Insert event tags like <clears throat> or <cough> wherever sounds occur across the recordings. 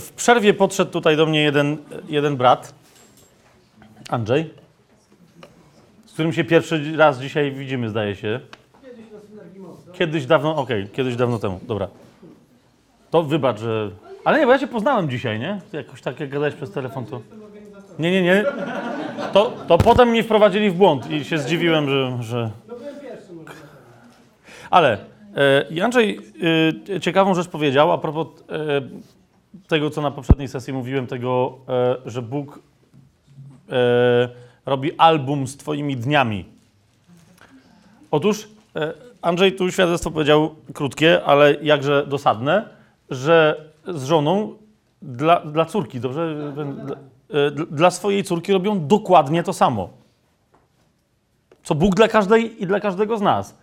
w przerwie podszedł tutaj do mnie jeden, jeden brat, Andrzej, z którym się pierwszy raz dzisiaj widzimy, zdaje się. Kiedyś dawno, okej, kiedyś dawno temu, dobra. To wybacz, że... Ale nie, bo ja cię poznałem dzisiaj, nie? Jakoś tak jak gadałeś przez telefon, to... Nie, nie, nie. To, to potem mnie wprowadzili w błąd i się zdziwiłem, że... że... Ale e, Andrzej e, ciekawą rzecz powiedział a propos e, tego, co na poprzedniej sesji mówiłem, tego, e, że Bóg e, robi album z Twoimi dniami. Otóż e, Andrzej tu świadectwo powiedział krótkie, ale jakże dosadne, że z żoną dla, dla córki, dobrze? Dla, dla swojej córki robią dokładnie to samo. Co Bóg dla każdej i dla każdego z nas.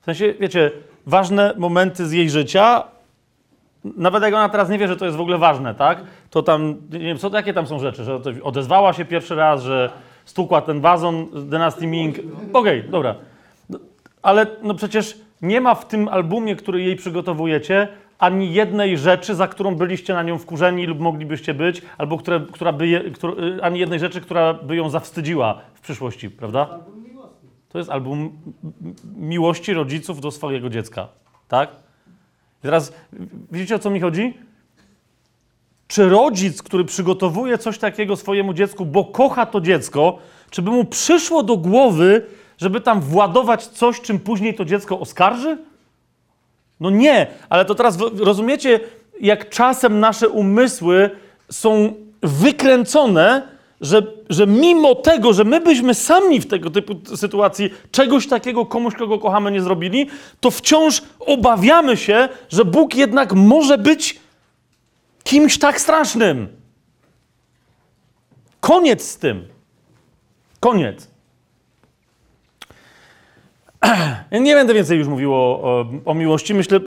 W sensie, wiecie, ważne momenty z jej życia, nawet jak ona teraz nie wie, że to jest w ogóle ważne, tak? To tam, nie wiem, co, jakie tam są rzeczy, że odezwała się pierwszy raz, że stukła ten wazon z Dynasty Ming. Okej, dobra. No, Ale no przecież nie ma w tym albumie, który jej przygotowujecie, ani jednej rzeczy, za którą byliście na nią wkurzeni lub moglibyście być, albo które, która by je, y, ani jednej rzeczy, która by ją zawstydziła w przyszłości, prawda? To jest album miłości rodziców do swojego dziecka, tak? Teraz widzicie o co mi chodzi? Czy rodzic, który przygotowuje coś takiego swojemu dziecku, bo kocha to dziecko, czy by mu przyszło do głowy, żeby tam władować coś, czym później to dziecko oskarży? No nie, ale to teraz rozumiecie, jak czasem nasze umysły są wykręcone, że, że mimo tego, że my byśmy sami w tego typu sytuacji czegoś takiego komuś, kogo kochamy, nie zrobili, to wciąż obawiamy się, że Bóg jednak może być kimś tak strasznym. Koniec z tym. Koniec. <clears throat> Nie będę więcej już mówił o, o, o miłości. Myślę, y,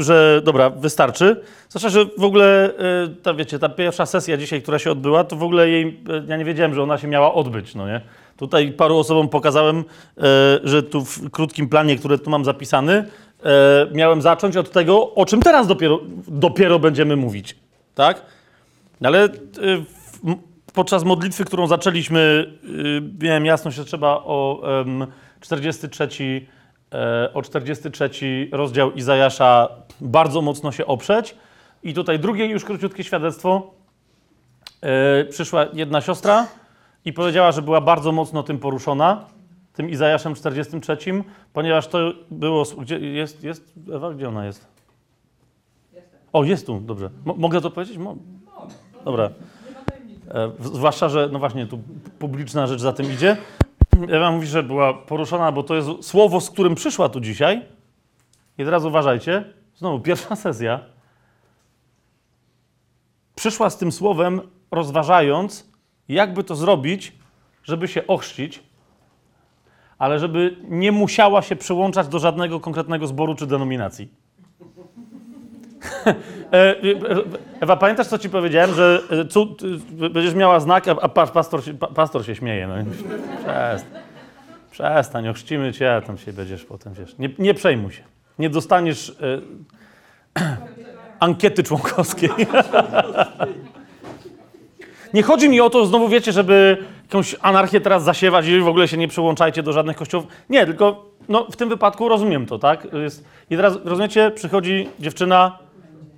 y, że dobra, wystarczy. Zwłaszcza, że w ogóle, y, ta, wiecie, ta pierwsza sesja dzisiaj, która się odbyła, to w ogóle jej, ja nie wiedziałem, że ona się miała odbyć, no nie? Tutaj paru osobom pokazałem, że tu w krótkim planie, który tu mam zapisany, miałem zacząć od tego, o czym teraz dopiero, dopiero będziemy mówić, tak? Ale podczas modlitwy, którą zaczęliśmy, miałem jasność, że trzeba o 43, e, o 43 rozdział Izajasza bardzo mocno się oprzeć. I tutaj drugie już króciutkie świadectwo. E, przyszła jedna siostra i powiedziała, że była bardzo mocno tym poruszona, tym Izajaszem 43, ponieważ to było... Gdzie jest, jest Ewa? Gdzie ona jest? O, jest tu, dobrze. Mo- mogę to powiedzieć? Mo- Dobra. E, zwłaszcza, że no właśnie tu publiczna rzecz za tym idzie. Ewa mówi, że była poruszona, bo to jest słowo, z którym przyszła tu dzisiaj. I teraz uważajcie, znowu pierwsza sesja. Przyszła z tym słowem, rozważając, jakby to zrobić, żeby się ochrzcić, ale żeby nie musiała się przyłączać do żadnego konkretnego zboru czy denominacji. E, Ewa, pamiętasz, co ci powiedziałem, że e, e, będziesz miała znak, a pastor pastor się śmieje. No. Przestań, przestań, ochrzcimy cię, a tam się będziesz potem, wiesz. Nie, nie przejmuj się. Nie dostaniesz e, ankiety członkowskiej. nie chodzi mi o to, znowu wiecie, żeby jakąś anarchię teraz zasiewać i w ogóle się nie przyłączajcie do żadnych kościołów. Nie, tylko no, w tym wypadku rozumiem to, tak? Jest, I teraz, rozumiecie, przychodzi dziewczyna,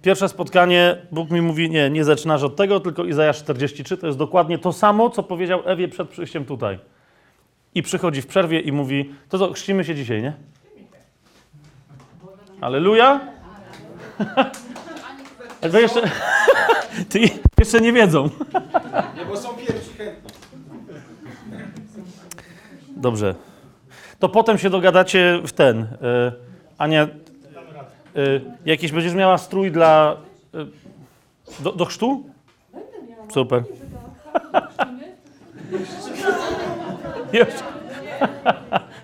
Pierwsze spotkanie, Bóg mi mówi, nie, nie zaczynasz od tego, tylko Izajasz 43, to jest dokładnie to samo, co powiedział Ewie przed przyjściem tutaj. I przychodzi w przerwie i mówi, to co, chrzcimy się dzisiaj, nie? Aleluja! <laughs> Wy jeszcze, <laughs> ty jeszcze nie wiedzą. Nie, bo są pierwsi chętni. Dobrze. To potem się dogadacie w ten. Y, Ania, jakiś będziesz miała strój dla. Y, do, do chrztu? Super. Już.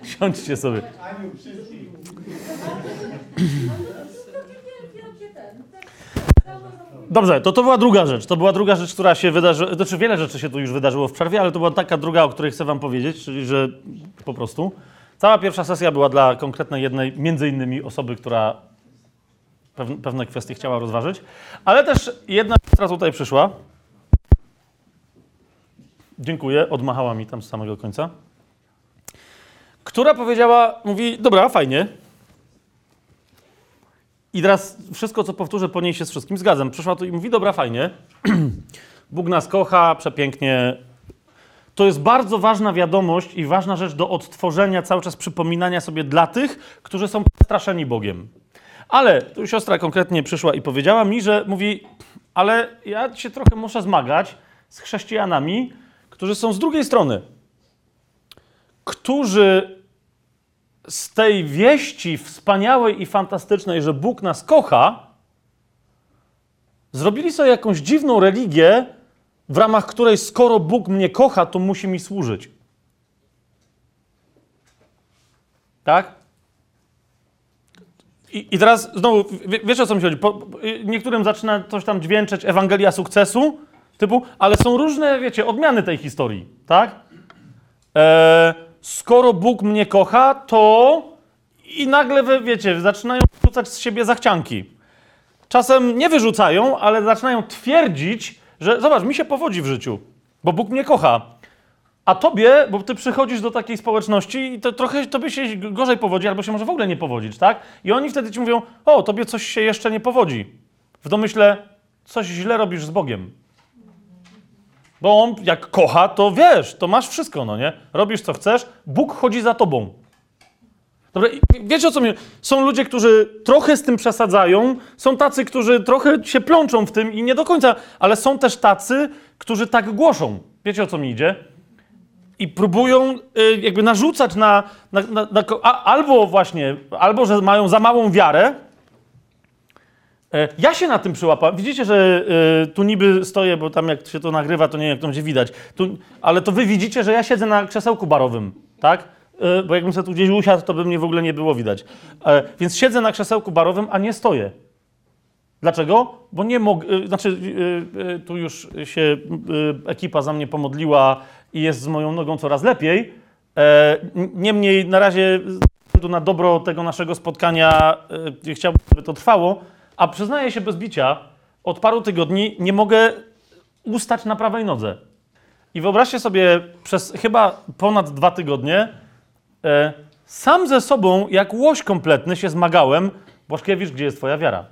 Siądźcie sobie. Dobrze, to to była druga rzecz. To była druga rzecz, która się wydarzyła. Znaczy, wiele rzeczy się tu już wydarzyło w przerwie, ale to była taka druga, o której chcę Wam powiedzieć, czyli że po prostu cała pierwsza sesja była dla konkretnej jednej, między innymi osoby, która pewne kwestie chciała rozważyć. Ale też jedna która tutaj przyszła. Dziękuję, odmachała mi tam z samego końca. Która powiedziała, mówi, dobra, fajnie. I teraz wszystko, co powtórzę, po niej się z wszystkim zgadzam. Przyszła tu i mówi, dobra, fajnie. <clears throat> Bóg nas kocha, przepięknie. To jest bardzo ważna wiadomość i ważna rzecz do odtworzenia, cały czas przypominania sobie dla tych, którzy są straszeni Bogiem. Ale tu siostra konkretnie przyszła i powiedziała mi, że mówi, ale ja się trochę muszę zmagać z chrześcijanami, którzy są z drugiej strony, którzy z tej wieści wspaniałej i fantastycznej, że Bóg nas kocha, zrobili sobie jakąś dziwną religię, w ramach której skoro Bóg mnie kocha, to musi mi służyć. Tak? I, i teraz znowu, wie, wiesz o co mi chodzi? Po, po- niektórym zaczyna coś tam dźwięczeć Ewangelia sukcesu, typu, ale są różne, wiecie, odmiany tej historii, tak? E, skoro Bóg mnie kocha, to i nagle, wy, wiecie, zaczynają rzucać z siebie zachcianki. Czasem nie wyrzucają, ale zaczynają twierdzić, że zobacz, mi się powodzi w życiu, bo Bóg mnie kocha. A tobie, bo ty przychodzisz do takiej społeczności i to trochę tobie się gorzej powodzi, albo się może w ogóle nie powodzić, tak? I oni wtedy ci mówią, o, tobie coś się jeszcze nie powodzi. W domyśle, coś źle robisz z Bogiem. Bo on jak kocha, to wiesz, to masz wszystko, no nie? Robisz co chcesz, Bóg chodzi za tobą. Dobra, wiecie o co mi... Są ludzie, którzy trochę z tym przesadzają, są tacy, którzy trochę się plączą w tym i nie do końca, ale są też tacy, którzy tak głoszą. Wiecie o co mi idzie? I próbują y, jakby narzucać na... na, na, na a, albo właśnie, albo że mają za małą wiarę. E, Ja się na tym przyłapałem. Widzicie, że y, tu niby stoję, bo tam jak się to nagrywa, to nie wiem, jak to będzie widać. Tu, ale to wy widzicie, że ja siedzę na krzesełku barowym, tak? Y, bo jakbym sobie tu gdzieś usiadł, to by mnie w ogóle nie było widać. E, więc siedzę na krzesełku barowym, a nie stoję. Dlaczego? Bo nie mogę, y, znaczy y, y, tu już się y, ekipa za mnie pomodliła i jest z moją nogą coraz lepiej. E, Niemniej na razie ze względu na dobro tego naszego spotkania y, chciałbym, żeby to trwało, a przyznaję się bez bicia, od paru tygodni nie mogę ustać na prawej nodze. I wyobraźcie sobie, przez chyba ponad dwa tygodnie e, sam ze sobą, jak łoś kompletny, się zmagałem. Błaszkiewicz, gdzie jest twoja wiara?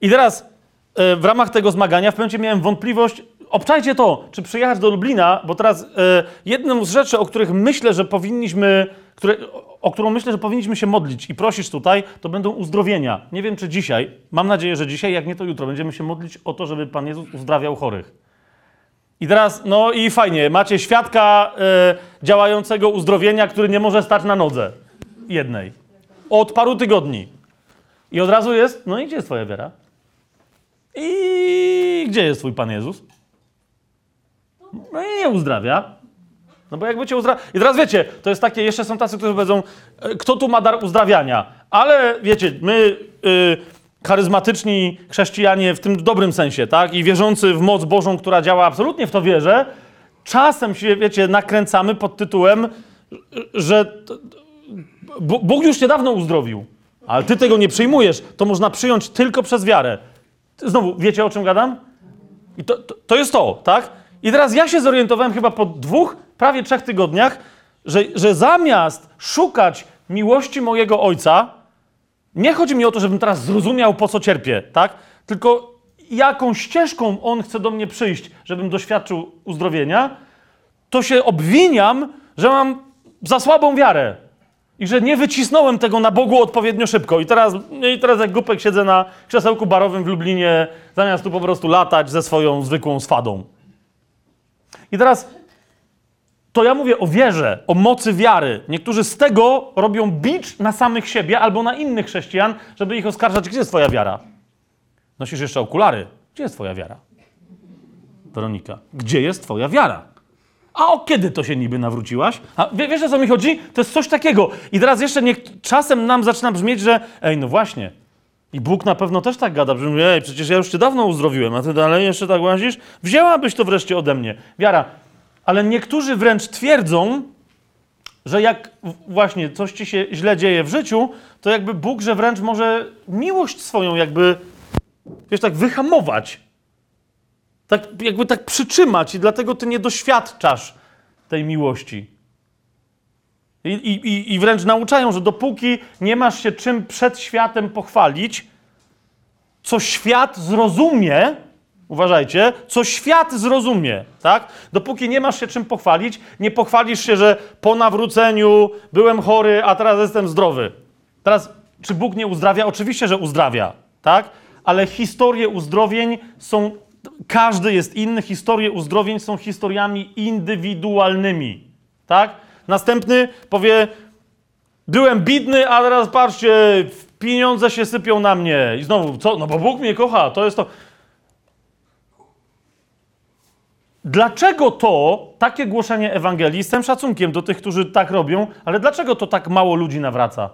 I teraz e, w ramach tego zmagania w pewnym miałem wątpliwość, obczajcie to, czy przyjechać do Lublina, bo teraz e, jedną z rzeczy, o których myślę, że powinniśmy, które, o, którą myślę, że powinniśmy się modlić i prosić tutaj, to będą uzdrowienia. Nie wiem, czy dzisiaj, mam nadzieję, że dzisiaj, jak nie to jutro, będziemy się modlić o to, żeby Pan Jezus uzdrawiał chorych. I teraz, no i fajnie, macie świadka e, działającego uzdrowienia, który nie może stać na nodze jednej. Od paru tygodni. I od razu jest, no i gdzie jest twoja wiara? I gdzie jest twój Pan Jezus? No i nie uzdrawia. No bo jakby cię uzdrawia... I teraz wiecie, to jest takie, jeszcze są tacy, którzy powiedzą, e, kto tu ma dar uzdrawiania? Ale wiecie, my y, charyzmatyczni chrześcijanie w tym dobrym sensie, tak? I wierzący w moc Bożą, która działa absolutnie w to wierzę, czasem się, wiecie, nakręcamy pod tytułem, że Bóg już cię dawno uzdrowił, ale ty tego nie przyjmujesz. To można przyjąć tylko przez wiarę. Znowu, wiecie o czym gadam? I to, to, to jest to, tak? I teraz ja się zorientowałem chyba po dwóch, prawie trzech tygodniach, że, że zamiast szukać miłości mojego ojca, nie chodzi mi o to, żebym teraz zrozumiał, po co cierpię, tak? Tylko jaką ścieżką on chce do mnie przyjść, żebym doświadczył uzdrowienia, to się obwiniam, że mam za słabą wiarę. I że nie wycisnąłem tego na Bogu odpowiednio szybko. I teraz, I teraz jak głupek siedzę na krzesełku barowym w Lublinie, zamiast tu po prostu latać ze swoją zwykłą swadą. I teraz to ja mówię o wierze, o mocy wiary. Niektórzy z tego robią bicz na samych siebie albo na innych chrześcijan, żeby ich oskarżać, gdzie jest twoja wiara? Nosisz jeszcze okulary. Gdzie jest twoja wiara? Weronika, gdzie jest twoja wiara? A o kiedy to się niby nawróciłaś? A wie, wiesz o co mi chodzi? To jest coś takiego. I teraz jeszcze czasem nam zaczyna brzmieć, że ej, no właśnie. I Bóg na pewno też tak gada, że mówi, ej, przecież ja już cię dawno uzdrowiłem, a ty dalej jeszcze tak łazisz? Wzięłabyś to wreszcie ode mnie. Wiara. Ale niektórzy wręcz twierdzą, że jak właśnie coś ci się źle dzieje w życiu, to jakby Bóg, że wręcz może miłość swoją jakby, wiesz, tak wyhamować. Tak jakby tak przytrzymać i dlatego ty nie doświadczasz tej miłości. I, i, i- wręcz nauczają, że dopóki nie masz się czym przed światem pochwalić, co świat zrozumie, uważajcie, co świat zrozumie, tak? Dopóki nie masz się czym pochwalić, nie pochwalisz się, że po nawróceniu byłem chory, a teraz jestem zdrowy. Teraz, czy Bóg nie uzdrawia? Oczywiście, że uzdrawia, tak? Ale historie uzdrowień są, każdy jest inny, historie uzdrowień są historiami indywidualnymi, tak? Następny powie, byłem bidny, a teraz patrzcie, pieniądze się sypią na mnie. I znowu, co? No bo Bóg mnie kocha, to jest to. Dlaczego to, takie głoszenie Ewangelii, z tym szacunkiem do tych, którzy tak robią, ale dlaczego to tak mało ludzi nawraca?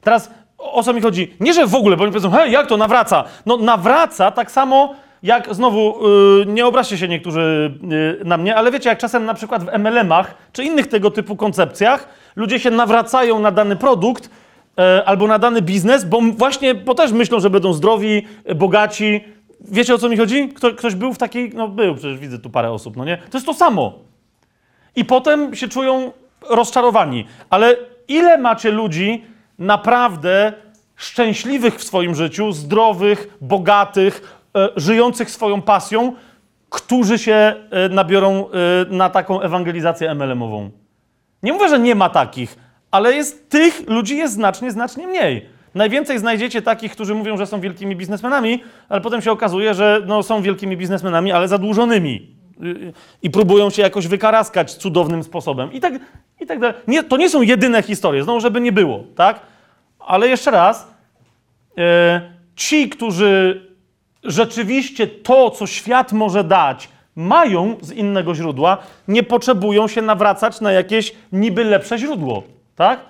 Teraz o co mi chodzi? Nie, że w ogóle, bo oni powiedzą, hej, jak to nawraca? No nawraca tak samo jak, znowu, yy, nie obraźcie się niektórzy yy, na mnie, ale wiecie, jak czasem na przykład w MLM-ach czy innych tego typu koncepcjach ludzie się nawracają na dany produkt yy, albo na dany biznes, bo właśnie, bo też myślą, że będą zdrowi, yy, bogaci. Wiecie o co mi chodzi? Kto, ktoś był w takiej, no był, przecież widzę tu parę osób, no nie? To jest to samo. I potem się czują rozczarowani. Ale ile macie ludzi naprawdę szczęśliwych w swoim życiu, zdrowych, bogatych, żyjących swoją pasją, którzy się e, nabiorą e, na taką ewangelizację MLM-ową? Nie mówię, że nie ma takich, ale jest tych ludzi jest znacznie, znacznie mniej. Najwięcej znajdziecie takich, którzy mówią, że są wielkimi biznesmenami, ale potem się okazuje, że no, są wielkimi biznesmenami, ale zadłużonymi. I próbują się jakoś wykaraskać cudownym sposobem. I tak, i tak dalej. Nie, to nie są jedyne historie, znowu, żeby nie było, tak? Ale jeszcze raz, e, ci, którzy rzeczywiście to, co świat może dać, mają z innego źródła, nie potrzebują się nawracać na jakieś niby lepsze źródło, tak?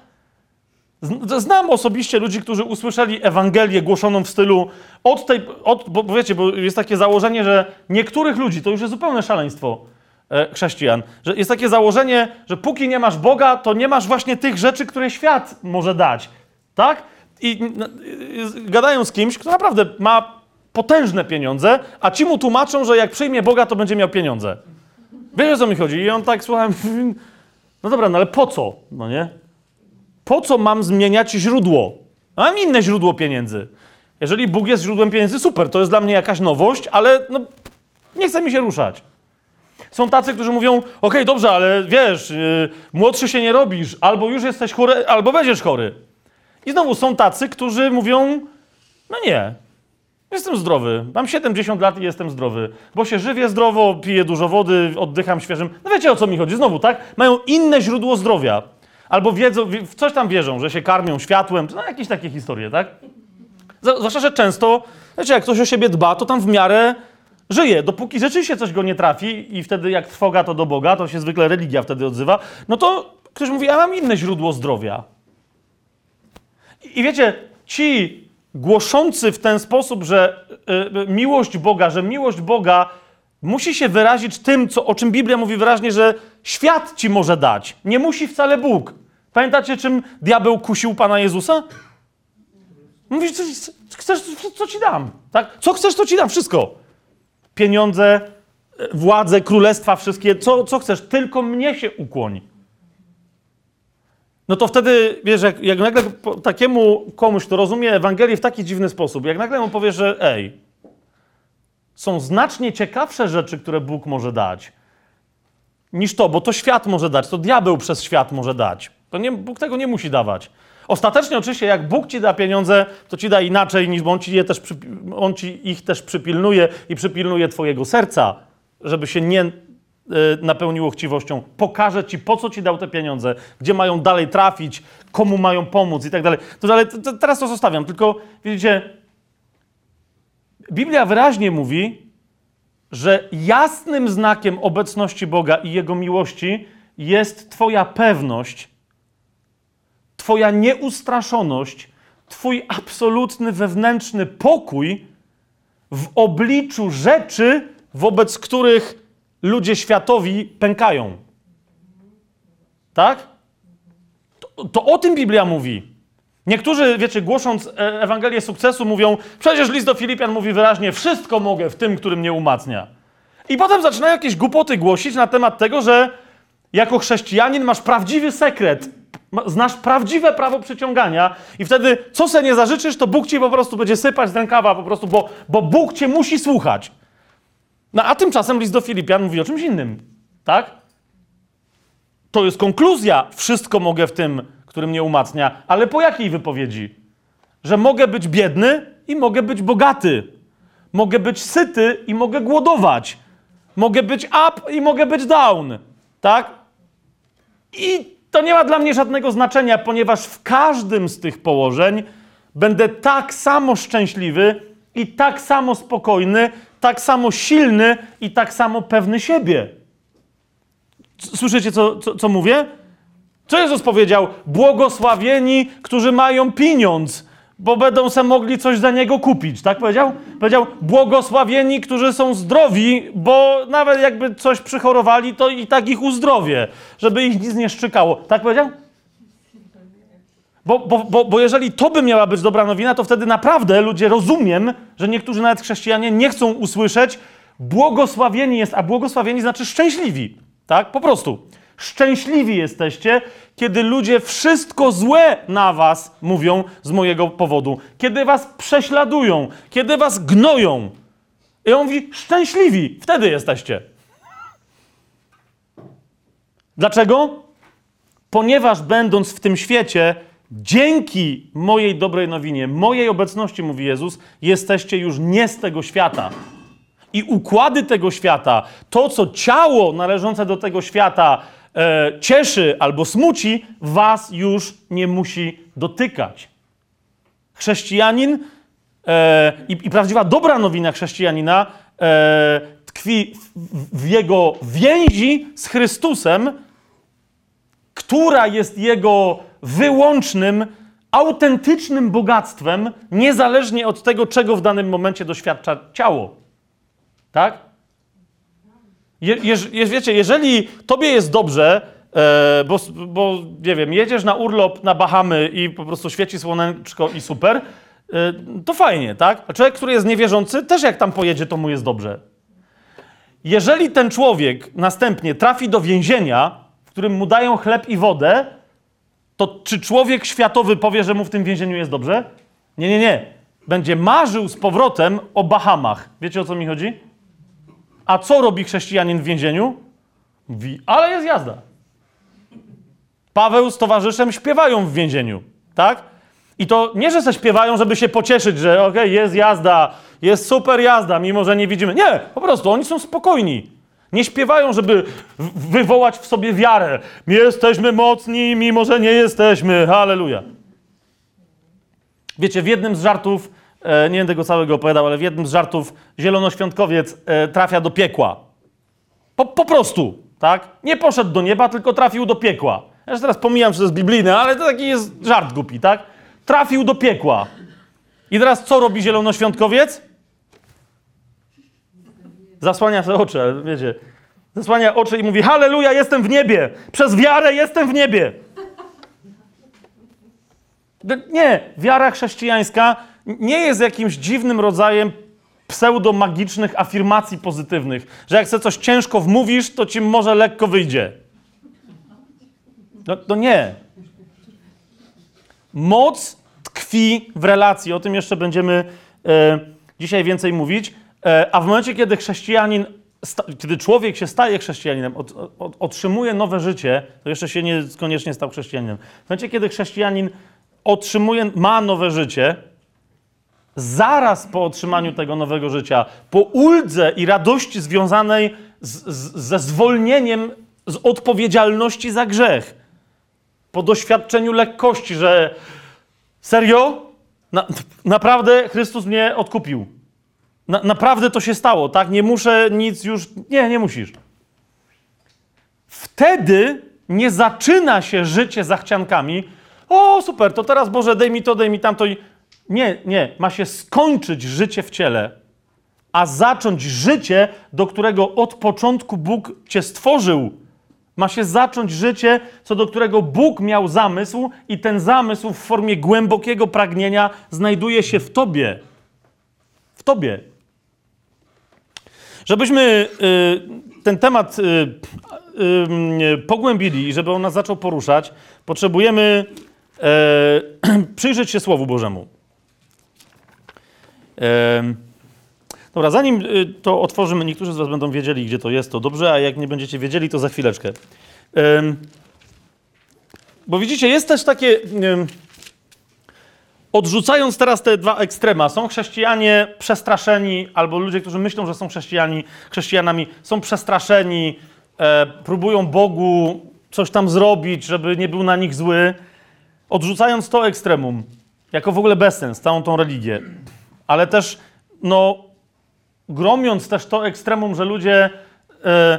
Znam osobiście ludzi, którzy usłyszeli Ewangelię głoszoną w stylu od tej, od, bo wiecie, bo jest takie założenie, że niektórych ludzi, to już jest zupełne szaleństwo e, chrześcijan, że jest takie założenie, że póki nie masz Boga, to nie masz właśnie tych rzeczy, które świat może dać, tak? I n- y, gadają z kimś, kto naprawdę ma potężne pieniądze, a ci mu tłumaczą, że jak przyjmie Boga, to będzie miał pieniądze. Wiesz o co mi chodzi? I on tak, słucham, <laughs> no dobra, no ale po co, no nie? po co mam zmieniać źródło? Mam inne źródło pieniędzy. Jeżeli Bóg jest źródłem pieniędzy, super, to jest dla mnie jakaś nowość, ale no, nie chce mi się ruszać. Są tacy, którzy mówią, okej, dobrze, ale wiesz, yy, młodszy się nie robisz, albo już jesteś chory, albo będziesz chory. I znowu są tacy, którzy mówią, no nie, jestem zdrowy, mam 70 lat i jestem zdrowy, bo się żywię zdrowo, piję dużo wody, oddycham świeżym. No wiecie o co mi chodzi, znowu, tak? Mają inne źródło zdrowia. Albo wiedzą, w coś tam wierzą, że się karmią światłem, no jakieś takie historie, tak? Zwłaszcza, że często, wiecie, jak ktoś o siebie dba, to tam w miarę żyje. Dopóki rzeczywiście coś go nie trafi i wtedy jak trwoga to do Boga, to się zwykle religia wtedy odzywa, no to ktoś mówi, ja mam inne źródło zdrowia. I, i wiecie, ci głoszący w ten sposób, że y, miłość Boga, że miłość Boga musi się wyrazić tym, co, o czym Biblia mówi wyraźnie, że świat ci może dać. Nie musi wcale Bóg. Pamiętacie, czym diabeł kusił Pana Jezusa? Mówi, co, chcesz, co, ci dam? Tak? Co chcesz, to ci dam. Wszystko. Pieniądze, e, władze, królestwa, wszystkie. Co, co chcesz? Tylko mnie się ukłoń. No to wtedy, wiesz, jak, jak nagle takiemu komuś, kto rozumie Ewangelię w taki dziwny sposób, jak nagle mu powiesz, że ej, są znacznie ciekawsze rzeczy, które Bóg może dać, niż to, bo to świat może dać, to diabeł przez świat może dać. To nie, Bóg tego nie musi dawać. Ostatecznie oczywiście, jak Bóg ci da pieniądze, to ci da inaczej, niż bo on ci, je też, on ci ich też przypilnuje i przypilnuje twojego serca, żeby się nie napełniło chciwością. Pokaże ci, po co ci dał te pieniądze, gdzie mają dalej trafić, komu mają pomóc i tak dalej. To, ale to, teraz to zostawiam, tylko widzicie, Biblia wyraźnie mówi, że jasnym znakiem obecności Boga i Jego miłości jest Twoja pewność, Twoja nieustraszoność, Twój absolutny wewnętrzny pokój w obliczu rzeczy, wobec których ludzie światowi pękają. Tak? To, to o tym Biblia mówi. Niektórzy, wiecie, głosząc e, Ewangelię sukcesu, mówią, przecież list do Filipian mówi wyraźnie, wszystko mogę w tym, który mnie umacnia. I potem zaczynają jakieś głupoty głosić na temat tego, że jako chrześcijanin masz prawdziwy sekret, znasz prawdziwe prawo przyciągania i wtedy, co se nie zażyczysz, to Bóg ci po prostu będzie sypać z rękawa po prostu, bo, bo Bóg cię musi słuchać. No a tymczasem list do Filipian mówi o czymś innym, tak? To jest konkluzja. Wszystko mogę w tym, który mnie umacnia. Ale po jakiej wypowiedzi? Że mogę być biedny i mogę być bogaty. Mogę być syty i mogę głodować. Mogę być up i mogę być down. Tak? I to nie ma dla mnie żadnego znaczenia, ponieważ w każdym z tych położeń będę tak samo szczęśliwy i tak samo spokojny, tak samo silny i tak samo pewny siebie. Słyszycie, co, co, co mówię? Co Jezus powiedział? Błogosławieni, którzy mają pieniądz, bo będą se mogli coś za niego kupić. Tak powiedział? Powiedział, błogosławieni, którzy są zdrowi, bo nawet jakby coś przychorowali, to i tak ich uzdrowię, żeby ich nic nie szczykało. Tak powiedział? Bo, bo, bo, bo jeżeli to by miała być dobra nowina, to wtedy naprawdę ludzie rozumiem, że niektórzy nawet chrześcijanie nie chcą usłyszeć błogosławieni jest, a błogosławieni znaczy szczęśliwi. Tak? Po prostu. Szczęśliwi jesteście, kiedy ludzie wszystko złe na was mówią z mojego powodu. Kiedy was prześladują, kiedy was gnoją. I on mówi, szczęśliwi, wtedy jesteście. Dlaczego? Ponieważ będąc w tym świecie, dzięki mojej dobrej nowinie, mojej obecności, mówi Jezus, jesteście już nie z tego świata. I układy tego świata, to co ciało należące do tego świata e, cieszy albo smuci, was już nie musi dotykać. Chrześcijanin e, i, i prawdziwa dobra nowina chrześcijanina e, tkwi w, w jego więzi z Chrystusem, która jest jego wyłącznym, autentycznym bogactwem, niezależnie od tego, czego w danym momencie doświadcza ciało. Tak? Je, wiecie, jeżeli tobie jest dobrze, e, bo, bo nie wiem, jedziesz na urlop na Bahamy i po prostu świeci słoneczko i super, e, to fajnie, tak? A człowiek, który jest niewierzący, też jak tam pojedzie, to mu jest dobrze. Jeżeli ten człowiek następnie trafi do więzienia, w którym mu dają chleb i wodę, to czy człowiek światowy powie, że mu w tym więzieniu jest dobrze? Nie, nie, nie. Będzie marzył z powrotem o Bahamach. Wiecie o co mi chodzi? A co robi chrześcijanin w więzieniu? Mówi, ale jest jazda. Paweł z towarzyszem śpiewają w więzieniu, tak? I to nie, że se śpiewają, żeby się pocieszyć, że okej, jest jazda, jest super jazda, mimo że nie widzimy. Nie, po prostu oni są spokojni. Nie śpiewają, żeby wywołać w sobie wiarę. Jesteśmy mocni, mimo że nie jesteśmy. Halleluja. Wiecie, w jednym z żartów, e, nie będę go całego opowiadał, ale w jednym z żartów zielonoświątkowiec e, trafia do piekła. Po, po prostu, tak? Nie poszedł do nieba, tylko trafił do piekła. Ja już teraz pomijam, że to jest biblijne, ale to taki jest żart głupi, tak? Trafił do piekła. I teraz co robi zielonoświątkowiec? Zasłania sobie oczy, wiecie. Zasłania oczy i mówi: Halleluja, jestem w niebie! Przez wiarę jestem w niebie! Nie, wiara chrześcijańska nie jest jakimś dziwnym rodzajem pseudomagicznych afirmacji pozytywnych, że jak sobie coś ciężko wmówisz, to ci może lekko wyjdzie. No, to nie. Moc tkwi w relacji. O tym jeszcze będziemy e, dzisiaj więcej mówić. E, a w momencie, kiedy chrześcijanin, kiedy człowiek się staje chrześcijaninem, otrzymuje nowe życie, to jeszcze się nie koniecznie stał chrześcijaninem. W momencie, kiedy chrześcijanin otrzymuje, ma nowe życie, zaraz po otrzymaniu tego nowego życia, po uldze i radości związanej z, z, ze zwolnieniem z odpowiedzialności za grzech, po doświadczeniu lekkości, że serio? Na, naprawdę Chrystus mnie odkupił. Na, naprawdę to się stało, tak? Nie muszę nic już. Nie, nie musisz. Wtedy nie zaczyna się życie zachciankami. O, super, to teraz Boże, daj mi to, daj mi tamto. Nie, nie. Ma się skończyć życie w ciele, a zacząć życie, do którego od początku Bóg cię stworzył. Ma się zacząć życie, co do którego Bóg miał zamysł, i ten zamysł w formie głębokiego pragnienia znajduje się w tobie. W tobie. Żebyśmy y, ten temat y, y, pogłębili i żeby on nas zaczął poruszać, potrzebujemy e, <clears throat> przyjrzeć się Słowu Bożemu. Em, Dobra, zanim to otworzymy, niektórzy z Was będą wiedzieli, gdzie to jest, to dobrze, a jak nie będziecie wiedzieli, to za chwileczkę. Bo widzicie, jest też takie. Odrzucając teraz te dwa ekstrema, są chrześcijanie przestraszeni, albo ludzie, którzy myślą, że są chrześcijani, chrześcijanami, są przestraszeni, e, próbują Bogu coś tam zrobić, żeby nie był na nich zły. Odrzucając to ekstremum, jako w ogóle bezsens, całą tą religię, ale też, no, gromiąc też to ekstremum, że ludzie e,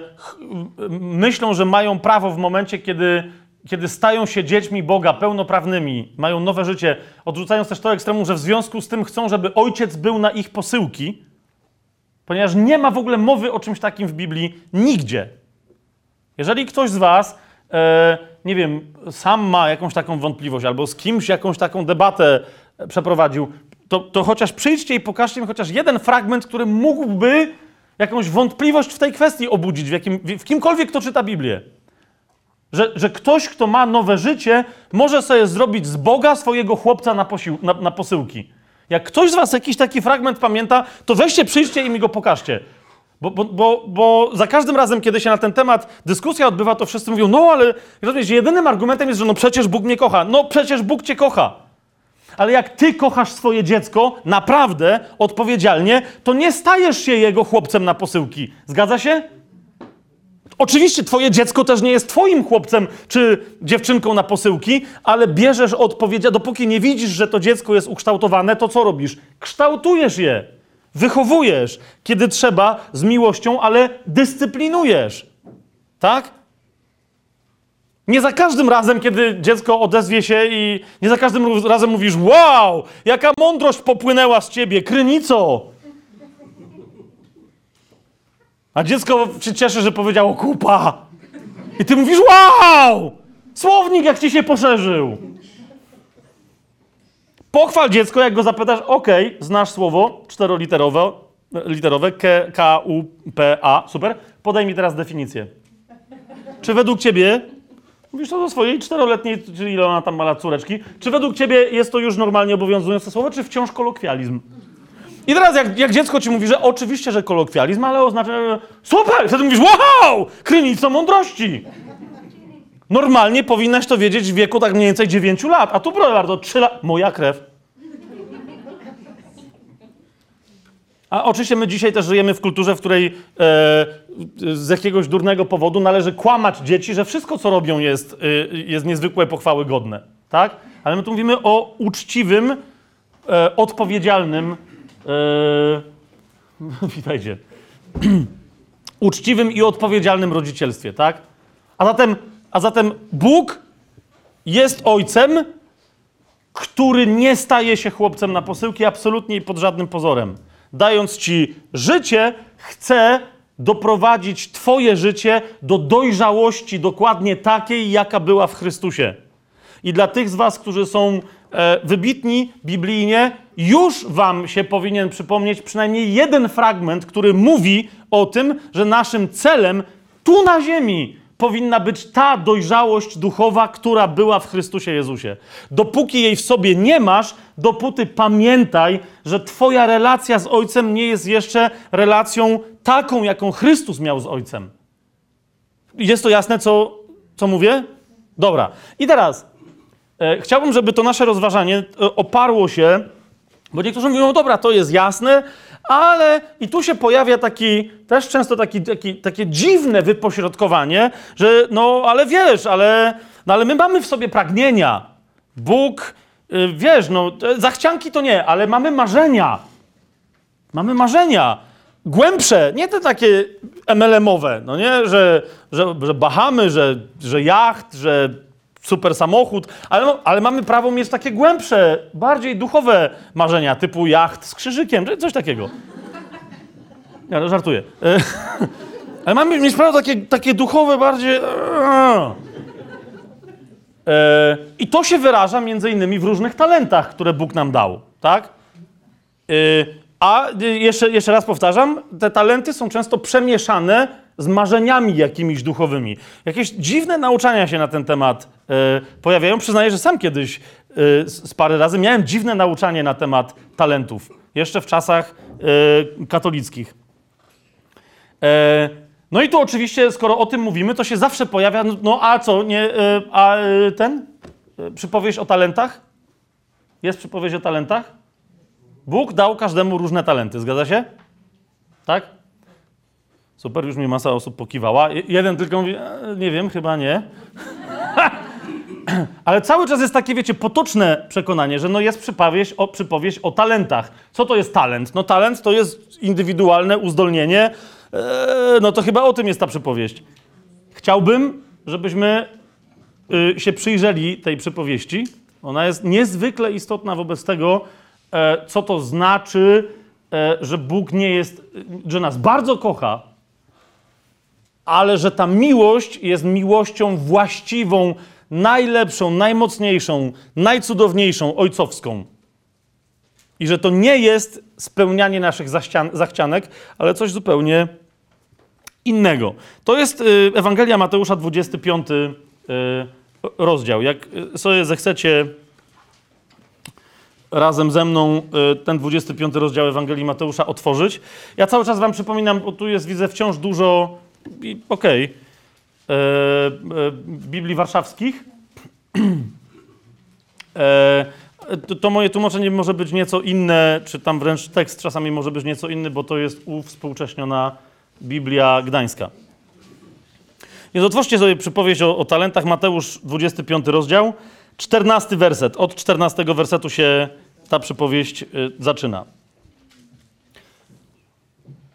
myślą, że mają prawo w momencie, kiedy, kiedy stają się dziećmi Boga, pełnoprawnymi, mają nowe życie, odrzucając też to ekstremum, że w związku z tym chcą, żeby ojciec był na ich posyłki, ponieważ nie ma w ogóle mowy o czymś takim w Biblii nigdzie. Jeżeli ktoś z Was, e, nie wiem, sam ma jakąś taką wątpliwość albo z kimś jakąś taką debatę e, przeprowadził, to, to chociaż przyjdźcie i pokażcie mi chociaż jeden fragment, który mógłby jakąś wątpliwość w tej kwestii obudzić, w, jakim, w kimkolwiek, kto czyta Biblię. Że, że ktoś, kto ma nowe życie, może sobie zrobić z Boga swojego chłopca na, posił, na, na posyłki. Jak ktoś z Was jakiś taki fragment pamięta, to weźcie, przyjdźcie i mi go pokażcie. Bo, bo, bo, bo za każdym razem, kiedy się na ten temat dyskusja odbywa, to wszyscy mówią, no ale rozumiesz, jedynym argumentem jest, że no przecież Bóg mnie kocha. No przecież Bóg cię kocha. Ale jak ty kochasz swoje dziecko naprawdę, odpowiedzialnie, to nie stajesz się jego chłopcem na posyłki. Zgadza się? Oczywiście twoje dziecko też nie jest twoim chłopcem czy dziewczynką na posyłki, ale bierzesz odpowiedzialność, dopóki nie widzisz, że to dziecko jest ukształtowane, to co robisz? Kształtujesz je, wychowujesz, kiedy trzeba, z miłością, ale dyscyplinujesz. Tak? Nie za każdym razem, kiedy dziecko odezwie się i nie za każdym razem mówisz wow, jaka mądrość popłynęła z ciebie, krynico! A dziecko się cieszy, że powiedziało kupa. I ty mówisz wow! Słownik jak ci się poszerzył. Pochwal dziecko, jak go zapytasz, okej, znasz słowo czteroliterowe, literowe, K, K, U, P, A, super. Podaj mi teraz definicję. Czy według ciebie, mówisz to do swojej czteroletniej, czyli ile ona tam ma lat córeczki, czy według ciebie jest to już normalnie obowiązujące słowo, czy wciąż kolokwializm? I teraz jak, jak dziecko ci mówi, że oczywiście, że kolokwializm, ale oznacza że super, wtedy mówisz wow, krynico mądrości. Normalnie powinnaś to wiedzieć w wieku tak mniej więcej 9 lat, a tu proszę bardzo, 3 lat, moja krew. A oczywiście my dzisiaj też żyjemy w kulturze, w której e, z jakiegoś durnego powodu należy kłamać dzieci, że wszystko, co robią, jest, e, jest niezwykłe pochwały godne. Tak? Ale my tu mówimy o uczciwym, e, odpowiedzialnym, e, <laughs> witajcie, <clears throat> uczciwym i odpowiedzialnym rodzicielstwie, tak? A zatem, a zatem Bóg jest ojcem, który nie staje się chłopcem na posyłki absolutnie i pod żadnym pozorem. Dając ci życie, chce doprowadzić twoje życie do dojrzałości dokładnie takiej, jaka była w Chrystusie. I dla tych z was, którzy są e, wybitni biblijnie, już wam się powinien przypomnieć przynajmniej jeden fragment, który mówi o tym, że naszym celem tu na ziemi powinna być ta dojrzałość duchowa, która była w Chrystusie Jezusie. Dopóki jej w sobie nie masz, dopóty pamiętaj, że twoja relacja z Ojcem nie jest jeszcze relacją taką, jaką Chrystus miał z Ojcem. Jest to jasne, co, co mówię? Dobra. I teraz e, chciałbym, żeby to nasze rozważanie e, oparło się, bo niektórzy mówią, dobra, to jest jasne, ale i tu się pojawia taki, też często taki, taki, takie dziwne wypośrodkowanie, że no, ale wiesz, ale, no, ale my mamy w sobie pragnienia. Bóg, y, wiesz, no, zachcianki to nie, ale mamy marzenia. Mamy marzenia. Głębsze, nie te takie MLM-owe, no nie, że, że, że Bahamy, że, że jacht, że super samochód, ale, ale mamy prawo mieć takie głębsze, bardziej duchowe marzenia, typu jacht z krzyżykiem, czy coś takiego. Ja no, żartuję. E, <laughs> Ale mamy mieć prawo takie, takie duchowe bardziej... E, I to się wyraża między innymi w różnych talentach, które Bóg nam dał, tak? E, a jeszcze, jeszcze raz powtarzam, te talenty są często przemieszane z marzeniami jakimiś duchowymi. Jakieś dziwne nauczania się na ten temat e, pojawiają. Przyznaję, że sam kiedyś e, z parę razy miałem dziwne nauczanie na temat talentów. Jeszcze w czasach e, katolickich. E, no i tu oczywiście, skoro o tym mówimy, to się zawsze pojawia, no, no a co, nie, e, a e, ten? E, Przypowieść o talentach? Jest przypowieść o talentach? Bóg dał każdemu różne talenty, zgadza się? Tak? Super, już mi masa osób pokiwała. Je- Jeden tylko mówi, e, nie wiem, chyba nie. <clears throat> Ale cały czas jest takie, wiecie, potoczne przekonanie, że no jest przypowieść o, przypowieść o talentach. Co to jest talent? No talent to jest indywidualne uzdolnienie. Eee, no to chyba o tym jest ta przypowieść. Chciałbym, żebyśmy y, się przyjrzeli tej przypowieści. Ona jest niezwykle istotna wobec tego, e, co to znaczy, e, że Bóg nie jest, że nas bardzo kocha, ale że ta miłość jest miłością właściwą, najlepszą, najmocniejszą, najcudowniejszą, ojcowską. I że to nie jest spełnianie naszych zachcianek, ale coś zupełnie innego. To jest y, Ewangelia Mateusza, 25 y, rozdział. Jak y, sobie zechcecie razem ze mną ten 25 rozdział Ewangelii Mateusza otworzyć. Ja cały czas wam przypominam, bo tu jest, widzę, wciąż dużo, okej, e, Biblii warszawskich. E, to, to moje tłumaczenie może być nieco inne, czy tam wręcz tekst czasami może być nieco inny, bo to jest uwspółcześniona Biblia Gdańska. Więc otwórzcie sobie przypowieść o, o talentach, Mateusz 25 rozdział, 14 werset. Od 14 wersetu się ta przypowieść y, zaczyna.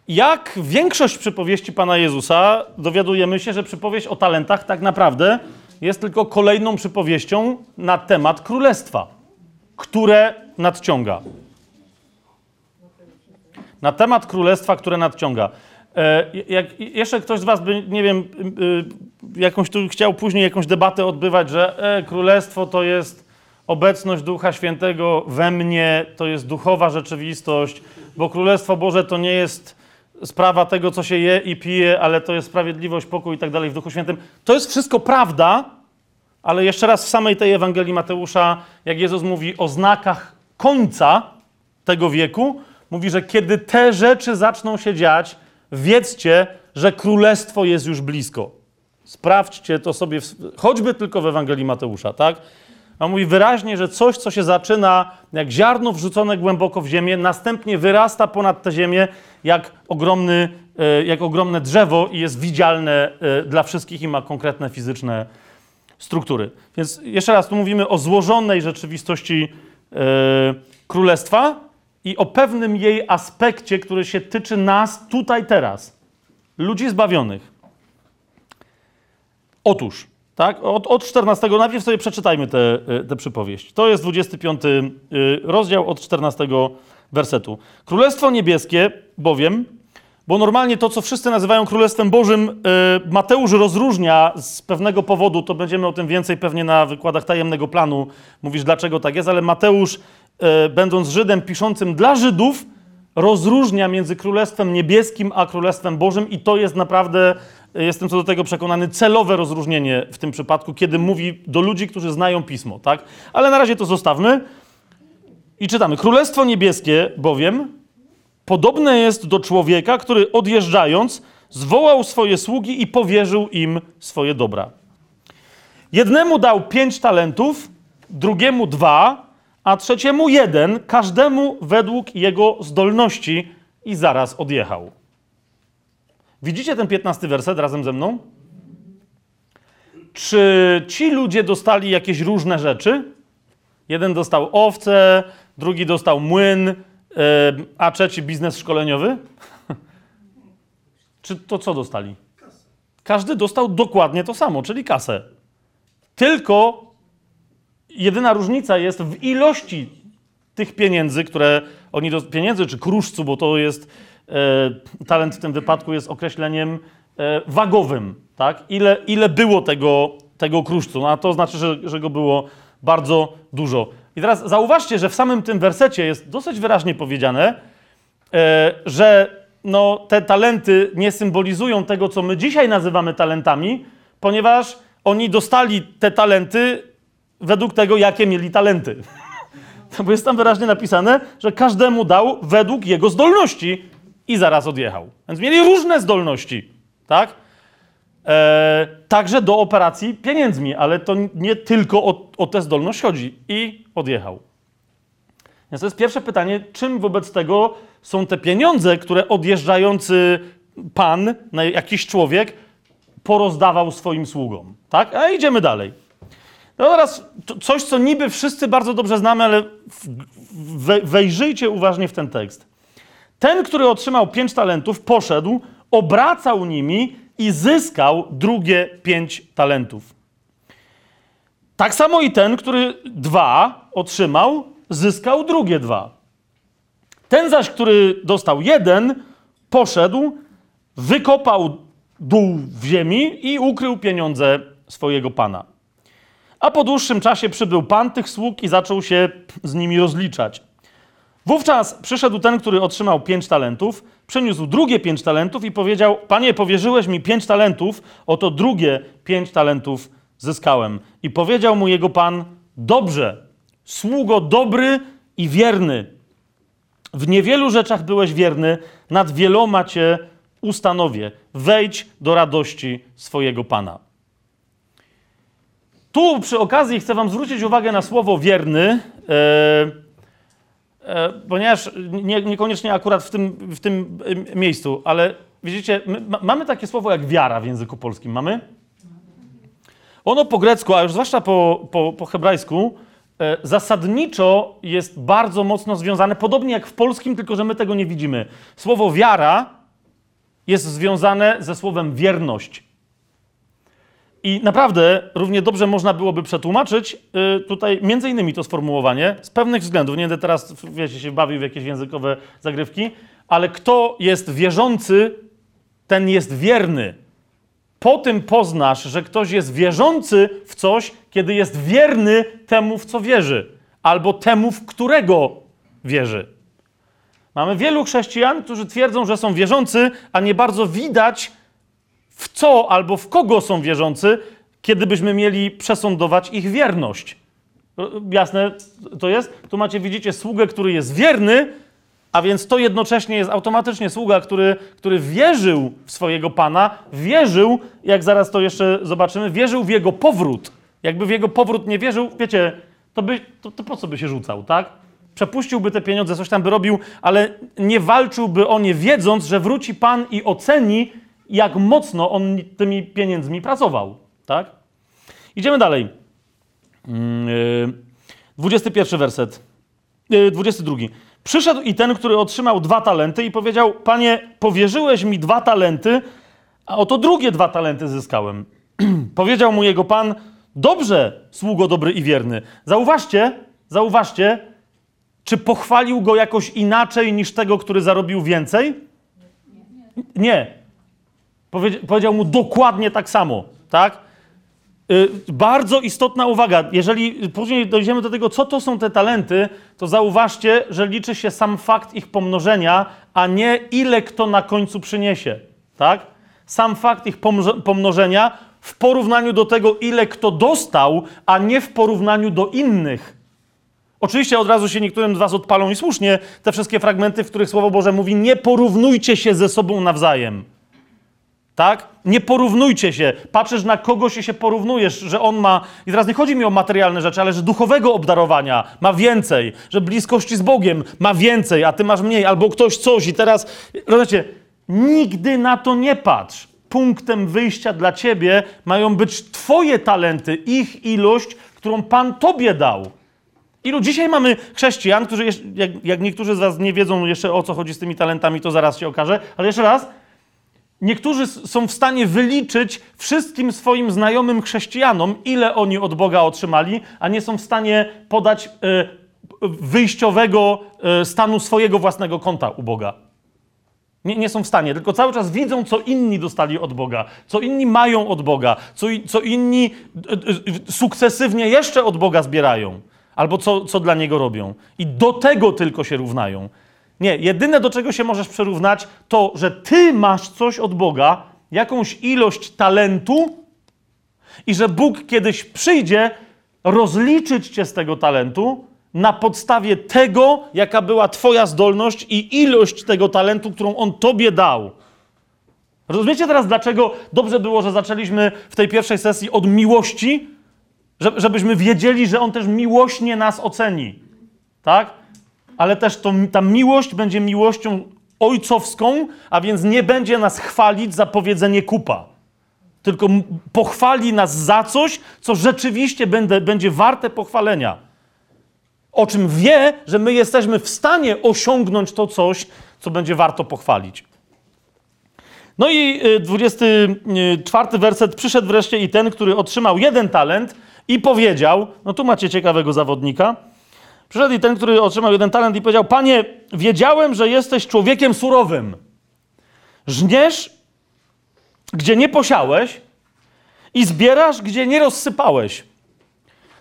Jak większość przypowieści Pana Jezusa, dowiadujemy się, że przypowieść o talentach tak naprawdę jest tylko kolejną przypowieścią na temat królestwa, które nadciąga. Na temat królestwa, które nadciąga. E, jak jeszcze ktoś z Was by, nie wiem, y, y, jakąś tu chciał później jakąś debatę odbywać, że e, królestwo to jest obecność Ducha Świętego we mnie, to jest duchowa rzeczywistość, bo Królestwo Boże to nie jest sprawa tego, co się je i pije, ale to jest sprawiedliwość, pokój i tak dalej w Duchu Świętym. To jest wszystko prawda, ale jeszcze raz w samej tej Ewangelii Mateusza, jak Jezus mówi o znakach końca tego wieku, mówi, że kiedy te rzeczy zaczną się dziać, wiedzcie, że królestwo jest już blisko. Sprawdźcie to sobie, choćby tylko w Ewangelii Mateusza, tak? A mówi wyraźnie, że coś, co się zaczyna jak ziarno wrzucone głęboko w ziemię, następnie wyrasta ponad tę ziemię jak, ogromny, e, jak ogromne drzewo i jest widzialne e, dla wszystkich i ma konkretne fizyczne struktury. Więc jeszcze raz, tu mówimy o złożonej rzeczywistości e, królestwa i o pewnym jej aspekcie, który się tyczy nas tutaj, teraz. Ludzi zbawionych. Otóż, tak, od, od 14, najpierw sobie przeczytajmy tę te, te przypowieść. To jest 25 y, rozdział od 14 wersetu. Królestwo niebieskie bowiem, bo normalnie to, co wszyscy nazywają Królestwem Bożym, y, Mateusz rozróżnia z pewnego powodu, to będziemy o tym więcej pewnie na wykładach tajemnego planu mówisz, dlaczego tak jest, ale Mateusz, y, będąc Żydem piszącym dla Żydów, rozróżnia między Królestwem Niebieskim a Królestwem Bożym i to jest naprawdę, y, jestem co do tego przekonany, celowe rozróżnienie w tym przypadku, kiedy mówi do ludzi, którzy znają Pismo, tak? Ale na razie to zostawmy i czytamy. Królestwo Niebieskie bowiem podobne jest do człowieka, który odjeżdżając zwołał swoje sługi i powierzył im swoje dobra. Jednemu dał pięć talentów, drugiemu dwa, a trzeciemu jeden, każdemu według jego zdolności i zaraz odjechał. Widzicie ten piętnasty werset razem ze mną? Czy ci ludzie dostali jakieś różne rzeczy? Jeden dostał owce, drugi dostał młyn, e, a trzeci biznes szkoleniowy? Czy to co dostali? Każdy dostał dokładnie to samo, czyli kasę. Tylko jedyna różnica jest w ilości tych pieniędzy, które oni do pieniędzy czy kruszcu, bo to jest talent w tym wypadku jest określeniem e, wagowym, tak? Ile, ile było tego, tego kruszcu? No, a to znaczy, że, że go było bardzo dużo. I teraz zauważcie, że w samym tym wersecie jest dosyć wyraźnie powiedziane, e, że no, te talenty nie symbolizują tego, co my dzisiaj nazywamy talentami, ponieważ oni dostali te talenty według tego, jakie mieli talenty. <laughs> No bo jest tam wyraźnie napisane, że każdemu dał według jego zdolności i zaraz odjechał. Więc mieli różne zdolności, tak? E, także do operacji pieniędzmi, ale to nie tylko o, o tę zdolność chodzi. I odjechał. Więc to jest pierwsze pytanie, czym wobec tego są te pieniądze, które odjeżdżający pan, jakiś człowiek, porozdawał swoim sługom. Tak? A idziemy dalej. No teraz coś, co niby wszyscy bardzo dobrze znamy, ale wejrzyjcie uważnie w ten tekst. Ten, który otrzymał pięć talentów, poszedł, obracał nimi i zyskał drugie pięć talentów. Tak samo i ten, który dwa otrzymał, zyskał drugie dwa. Ten zaś, który dostał jeden, poszedł, wykopał dół w ziemi i ukrył pieniądze swojego pana. A po dłuższym czasie przybył pan tych sług i zaczął się z nimi rozliczać. Wówczas przyszedł ten, który otrzymał pięć talentów, przyniósł drugie pięć talentów i powiedział: Panie, powierzyłeś mi pięć talentów, oto drugie pięć talentów zyskałem. I powiedział mu jego pan: Dobrze, sługo dobry i wierny. W niewielu rzeczach byłeś wierny, nad wieloma cię ustanowię. Wejdź do radości swojego pana. Tu przy okazji chcę Wam zwrócić uwagę na słowo wierny, e, ponieważ nie, niekoniecznie akurat w tym, w tym e, miejscu, ale widzicie, my, ma, mamy takie słowo jak wiara w języku polskim. Mamy? Ono po grecku, a już zwłaszcza po, po, po hebrajsku, e, zasadniczo jest bardzo mocno związane, podobnie jak w polskim, tylko że my tego nie widzimy. Słowo wiara jest związane ze słowem wierność. I naprawdę równie dobrze można byłoby przetłumaczyć y, tutaj między innymi to sformułowanie z pewnych względów. Nie będę teraz, wiecie, się bawił w jakieś językowe zagrywki, ale kto jest wierzący, ten jest wierny. Po tym poznasz, że ktoś jest wierzący w coś, kiedy jest wierny temu, w co wierzy, albo temu, w którego wierzy. Mamy wielu chrześcijan, którzy twierdzą, że są wierzący, a nie bardzo widać, w co albo w kogo są wierzący, kiedy byśmy mieli przesądować ich wierność. Jasne to jest? Tu macie, widzicie, sługę, który jest wierny, a więc to jednocześnie jest automatycznie sługa, który, który wierzył w swojego Pana, wierzył, jak zaraz to jeszcze zobaczymy, wierzył w jego powrót. Jakby w jego powrót nie wierzył, wiecie, to, by, to, to po co by się rzucał, tak? Przepuściłby te pieniądze, coś tam by robił, ale nie walczyłby o nie, wiedząc, że wróci Pan i oceni, jak mocno on tymi pieniędzmi pracował, tak? Idziemy dalej. Mm, yy, 21 werset. Yy, 22. Przyszedł i ten, który otrzymał dwa talenty i powiedział, panie, powierzyłeś mi dwa talenty, a oto drugie dwa talenty zyskałem. <clears throat> powiedział mu jego pan, dobrze, sługo dobry i wierny. Zauważcie, zauważcie, czy pochwalił go jakoś inaczej niż tego, który zarobił więcej? Nie. Powiedzi- powiedział mu dokładnie tak samo, tak? Y, bardzo istotna uwaga. Jeżeli później dojdziemy do tego, co to są te talenty, to zauważcie, że liczy się sam fakt ich pomnożenia, a nie ile kto na końcu przyniesie, tak? Sam fakt ich pomnożenia w porównaniu do tego, ile kto dostał, a nie w porównaniu do innych. Oczywiście od razu się niektórym z Was odpalą i słusznie te wszystkie fragmenty, w których Słowo Boże mówi: Nie porównujcie się ze sobą nawzajem. Tak? Nie porównujcie się. Patrzysz na kogoś się porównujesz, że on ma. I teraz nie chodzi mi o materialne rzeczy, ale że duchowego obdarowania ma więcej, że bliskości z Bogiem ma więcej, a ty masz mniej, albo ktoś coś. I teraz, rozumiecie, nigdy na to nie patrz. Punktem wyjścia dla ciebie mają być Twoje talenty, ich ilość, którą Pan Tobie dał. Ilu dzisiaj mamy chrześcijan, którzy, jak, jak niektórzy z Was nie wiedzą jeszcze o co chodzi z tymi talentami, to zaraz się okaże, ale jeszcze raz. Niektórzy są w stanie wyliczyć wszystkim swoim znajomym chrześcijanom, ile oni od Boga otrzymali, a nie są w stanie podać e, wyjściowego e, stanu swojego własnego konta u Boga. Nie, nie są w stanie, tylko cały czas widzą, co inni dostali od Boga, co inni mają od Boga, co, co inni e, sukcesywnie jeszcze od Boga zbierają, albo co, co dla Niego robią. I do tego tylko się równają. Nie, jedyne do czego się możesz przyrównać, to, że Ty masz coś od Boga, jakąś ilość talentu, i że Bóg kiedyś przyjdzie rozliczyć cię z tego talentu na podstawie tego, jaka była Twoja zdolność i ilość tego talentu, którą On Tobie dał. Rozumiecie teraz, dlaczego dobrze było, że zaczęliśmy w tej pierwszej sesji od miłości, że- żebyśmy wiedzieli, że On też miłośnie nas oceni. Tak? Ale też to, ta miłość będzie miłością ojcowską, a więc nie będzie nas chwalić za powiedzenie kupa tylko pochwali nas za coś, co rzeczywiście będę, będzie warte pochwalenia. O czym wie, że my jesteśmy w stanie osiągnąć to coś, co będzie warto pochwalić. No i y, 24 werset. Przyszedł wreszcie i ten, który otrzymał jeden talent i powiedział, no tu macie ciekawego zawodnika. Przyszedł i ten, który otrzymał jeden talent i powiedział, panie, wiedziałem, że jesteś człowiekiem surowym. Żniesz gdzie nie posiałeś i zbierasz, gdzie nie rozsypałeś.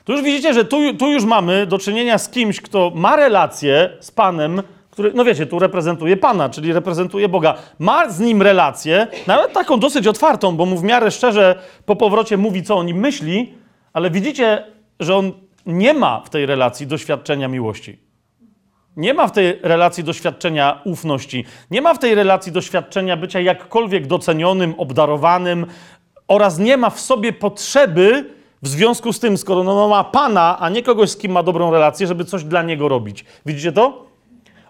Tu już widzicie, że tu, tu już mamy do czynienia z kimś, kto ma relację z Panem, który, no wiecie, tu reprezentuje Pana, czyli reprezentuje Boga. Ma z Nim relację, nawet taką dosyć otwartą, bo mu w miarę szczerze po powrocie mówi, co o nim myśli, ale widzicie, że on nie ma w tej relacji doświadczenia miłości. Nie ma w tej relacji doświadczenia ufności, nie ma w tej relacji doświadczenia bycia jakkolwiek docenionym, obdarowanym oraz nie ma w sobie potrzeby w związku z tym, skoro no ma Pana, a nie kogoś, z kim ma dobrą relację, żeby coś dla niego robić. Widzicie to?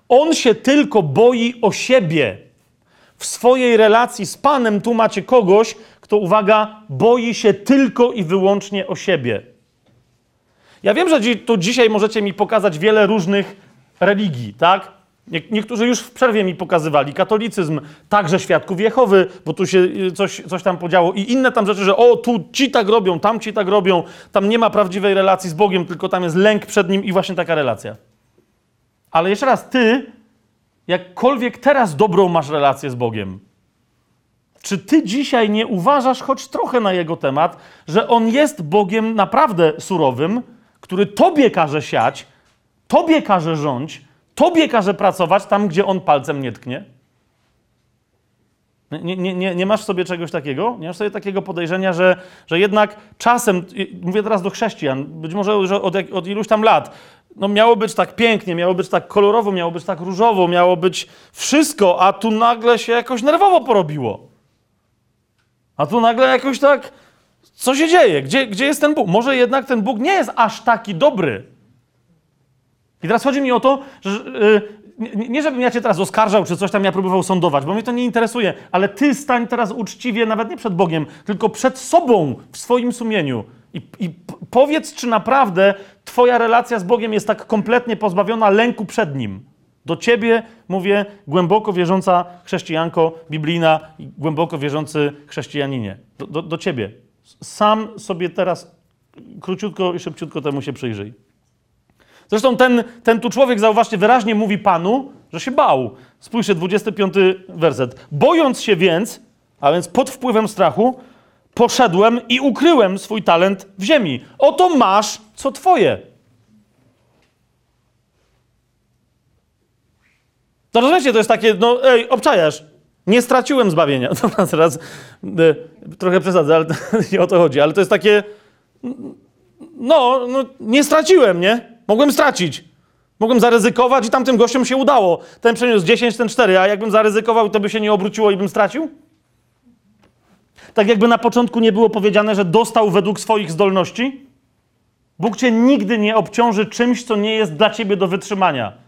On się tylko boi o siebie. W swojej relacji z Panem tu macie kogoś, kto, uwaga, boi się tylko i wyłącznie o siebie. Ja wiem, że tu dzisiaj możecie mi pokazać wiele różnych religii, tak? Nie- Niektórzy już w przerwie mi pokazywali katolicyzm, także świadków Jehowy, bo tu się y, coś, coś tam podziało i inne tam rzeczy, że o, tu ci tak robią, tam ci tak robią, tam nie ma prawdziwej relacji z Bogiem, tylko tam jest lęk przed Nim i właśnie taka relacja. Ale jeszcze raz, ty, jakkolwiek teraz dobrą masz relację z Bogiem, czy ty dzisiaj nie uważasz choć trochę na jego temat, że on jest Bogiem naprawdę surowym, który tobie każe siać, tobie każe rządź, tobie każe pracować tam, gdzie on palcem nie tknie? Nie, nie, nie, nie masz sobie czegoś takiego? Nie masz sobie takiego podejrzenia, że, że jednak czasem, mówię teraz do chrześcijan, być może już od, od iluś tam lat, no miało być tak pięknie, miało być tak kolorowo, miało być tak różowo, miało być wszystko, a tu nagle się jakoś nerwowo porobiło. A tu nagle jakoś tak, co się dzieje? Gdzie, gdzie jest ten Bóg? Może jednak ten Bóg nie jest aż taki dobry. I teraz chodzi mi o to, że yy, nie, żebym ja cię teraz oskarżał, czy coś tam ja próbował sądować, bo mnie to nie interesuje, ale ty stań teraz uczciwie, nawet nie przed Bogiem, tylko przed sobą w swoim sumieniu. I, i powiedz, czy naprawdę twoja relacja z Bogiem jest tak kompletnie pozbawiona lęku przed Nim. Do ciebie mówię głęboko wierząca chrześcijanko biblijna i głęboko wierzący chrześcijaninie. Do, do, do ciebie. Sam sobie teraz króciutko i szybciutko temu się przyjrzyj. Zresztą ten, ten tu człowiek, zauważcie, wyraźnie mówi Panu, że się bał. Spójrzcie, 25 werset. Bojąc się więc, a więc pod wpływem strachu, poszedłem i ukryłem swój talent w ziemi. Oto masz, co twoje. To rozumiecie, to jest takie, no ej, obczajasz. Nie straciłem zbawienia. Dobra, teraz e, trochę przesadzę, ale <laughs> nie o to chodzi. Ale to jest takie, no, no, nie straciłem, nie? Mogłem stracić. Mogłem zaryzykować i tamtym gościom się udało. Ten przeniósł 10, ten 4, a jakbym zaryzykował, to by się nie obróciło i bym stracił? Tak jakby na początku nie było powiedziane, że dostał według swoich zdolności? Bóg cię nigdy nie obciąży czymś, co nie jest dla ciebie do wytrzymania.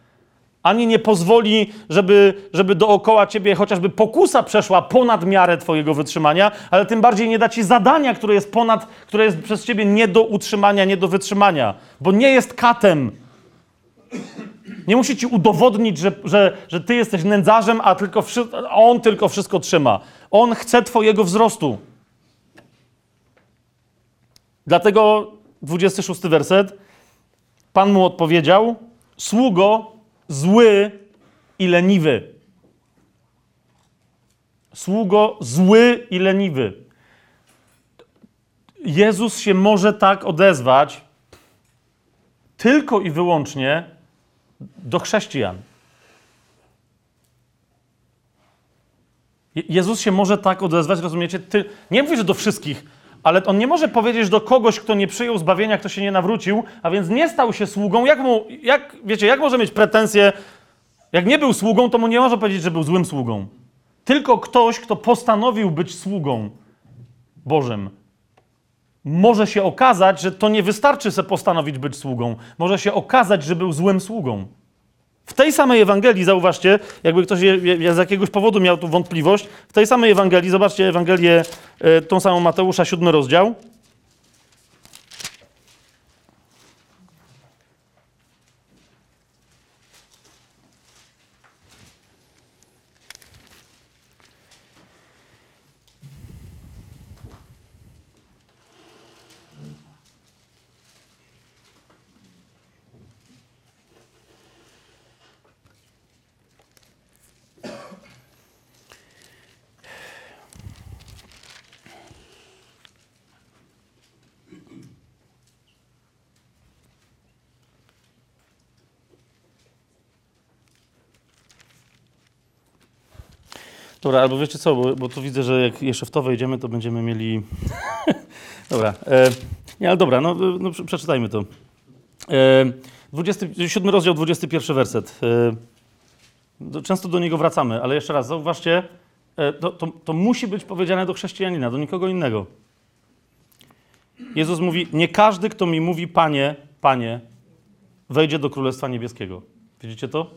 Ani nie pozwoli, żeby, żeby dookoła ciebie chociażby pokusa przeszła ponad miarę twojego wytrzymania, ale tym bardziej nie da ci zadania, które jest ponad, które jest przez ciebie nie do utrzymania, nie do wytrzymania, bo nie jest katem. Nie musi ci udowodnić, że, że, że ty jesteś nędzarzem, a, tylko wszy- on tylko wszystko trzyma. On chce twojego wzrostu. Dlatego 26 werset. Pan mu odpowiedział: Sługo zły i leniwy. sługo zły i leniwy. Jezus się może tak odezwać tylko i wyłącznie do chrześcijan. Je- Jezus się może tak odezwać, rozumiecie? Ty, nie mówię, że do wszystkich, ale on nie może powiedzieć do kogoś, kto nie przyjął zbawienia, kto się nie nawrócił, a więc nie stał się sługą. Jak mu, jak, wiecie, jak może mieć pretensje? Jak nie był sługą, to mu nie może powiedzieć, że był złym sługą. Tylko ktoś, kto postanowił być sługą Bożym, może się okazać, że to nie wystarczy se postanowić być sługą. Może się okazać, że był złym sługą. W tej samej Ewangelii, zauważcie, jakby ktoś je, je, z jakiegoś powodu miał tu wątpliwość, w tej samej Ewangelii, zobaczcie Ewangelię, e, tą samą Mateusza, siódmy rozdział. Dobra, albo wiecie co, bo, bo tu widzę, że jak jeszcze w to wejdziemy, to będziemy mieli... <laughs> dobra, e, nie, ale dobra, no, no prze- przeczytajmy to. E, 27 rozdział, 21 werset. E, często do niego wracamy, ale jeszcze raz, zauważcie, e, to, to, to musi być powiedziane do chrześcijanina, do nikogo innego. Jezus mówi, nie każdy, kto mi mówi Panie, Panie, wejdzie do Królestwa Niebieskiego. Widzicie to?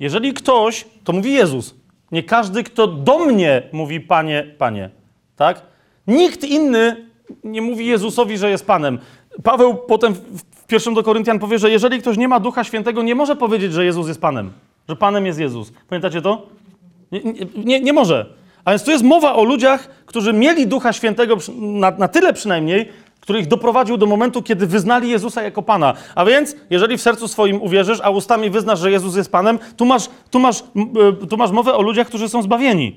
Jeżeli ktoś, to mówi Jezus, nie każdy, kto do mnie mówi Panie, Panie. Tak? Nikt inny nie mówi Jezusowi, że jest Panem. Paweł potem w- pierwszym do Koryntian powie, że jeżeli ktoś nie ma Ducha Świętego, nie może powiedzieć, że Jezus jest Panem. Że Panem jest Jezus. Pamiętacie to? Nie, nie, nie, może. A więc tu jest mowa o ludziach, którzy mieli Ducha Świętego na, na tyle przynajmniej, który ich doprowadził do momentu, kiedy wyznali Jezusa jako Pana. A więc, jeżeli w sercu swoim uwierzysz, a ustami wyznasz, że Jezus jest Panem, tu masz, tu masz, y, tu masz mowę o ludziach, którzy są zbawieni.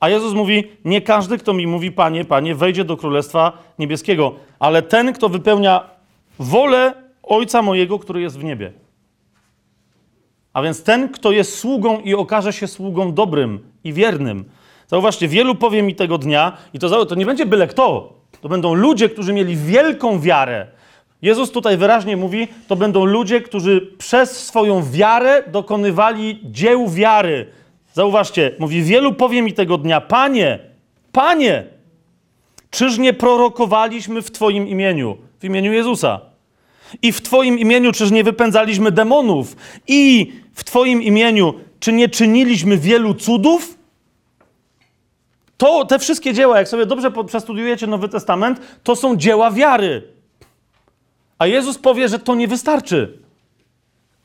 A Jezus mówi, nie każdy, kto mi mówi Panie, Panie, wejdzie do Królestwa Niebieskiego, ale ten, kto wypełnia wolę Ojca mojego, który jest w niebie. A więc ten, kto jest sługą i okaże się sługą dobrym i wiernym. Zauważcie, wielu powie mi tego dnia, i to, to nie będzie byle kto. To będą ludzie, którzy mieli wielką wiarę. Jezus tutaj wyraźnie mówi, to będą ludzie, którzy przez swoją wiarę dokonywali dzieł wiary. Zauważcie, mówi, wielu powie mi tego dnia, Panie, Panie, czyż nie prorokowaliśmy w Twoim imieniu, w imieniu Jezusa? I w Twoim imieniu czyż nie wypędzaliśmy demonów? I w Twoim imieniu czy nie czyniliśmy wielu cudów? To, te wszystkie dzieła, jak sobie dobrze przestudiujecie Nowy Testament, to są dzieła wiary. A Jezus powie, że to nie wystarczy.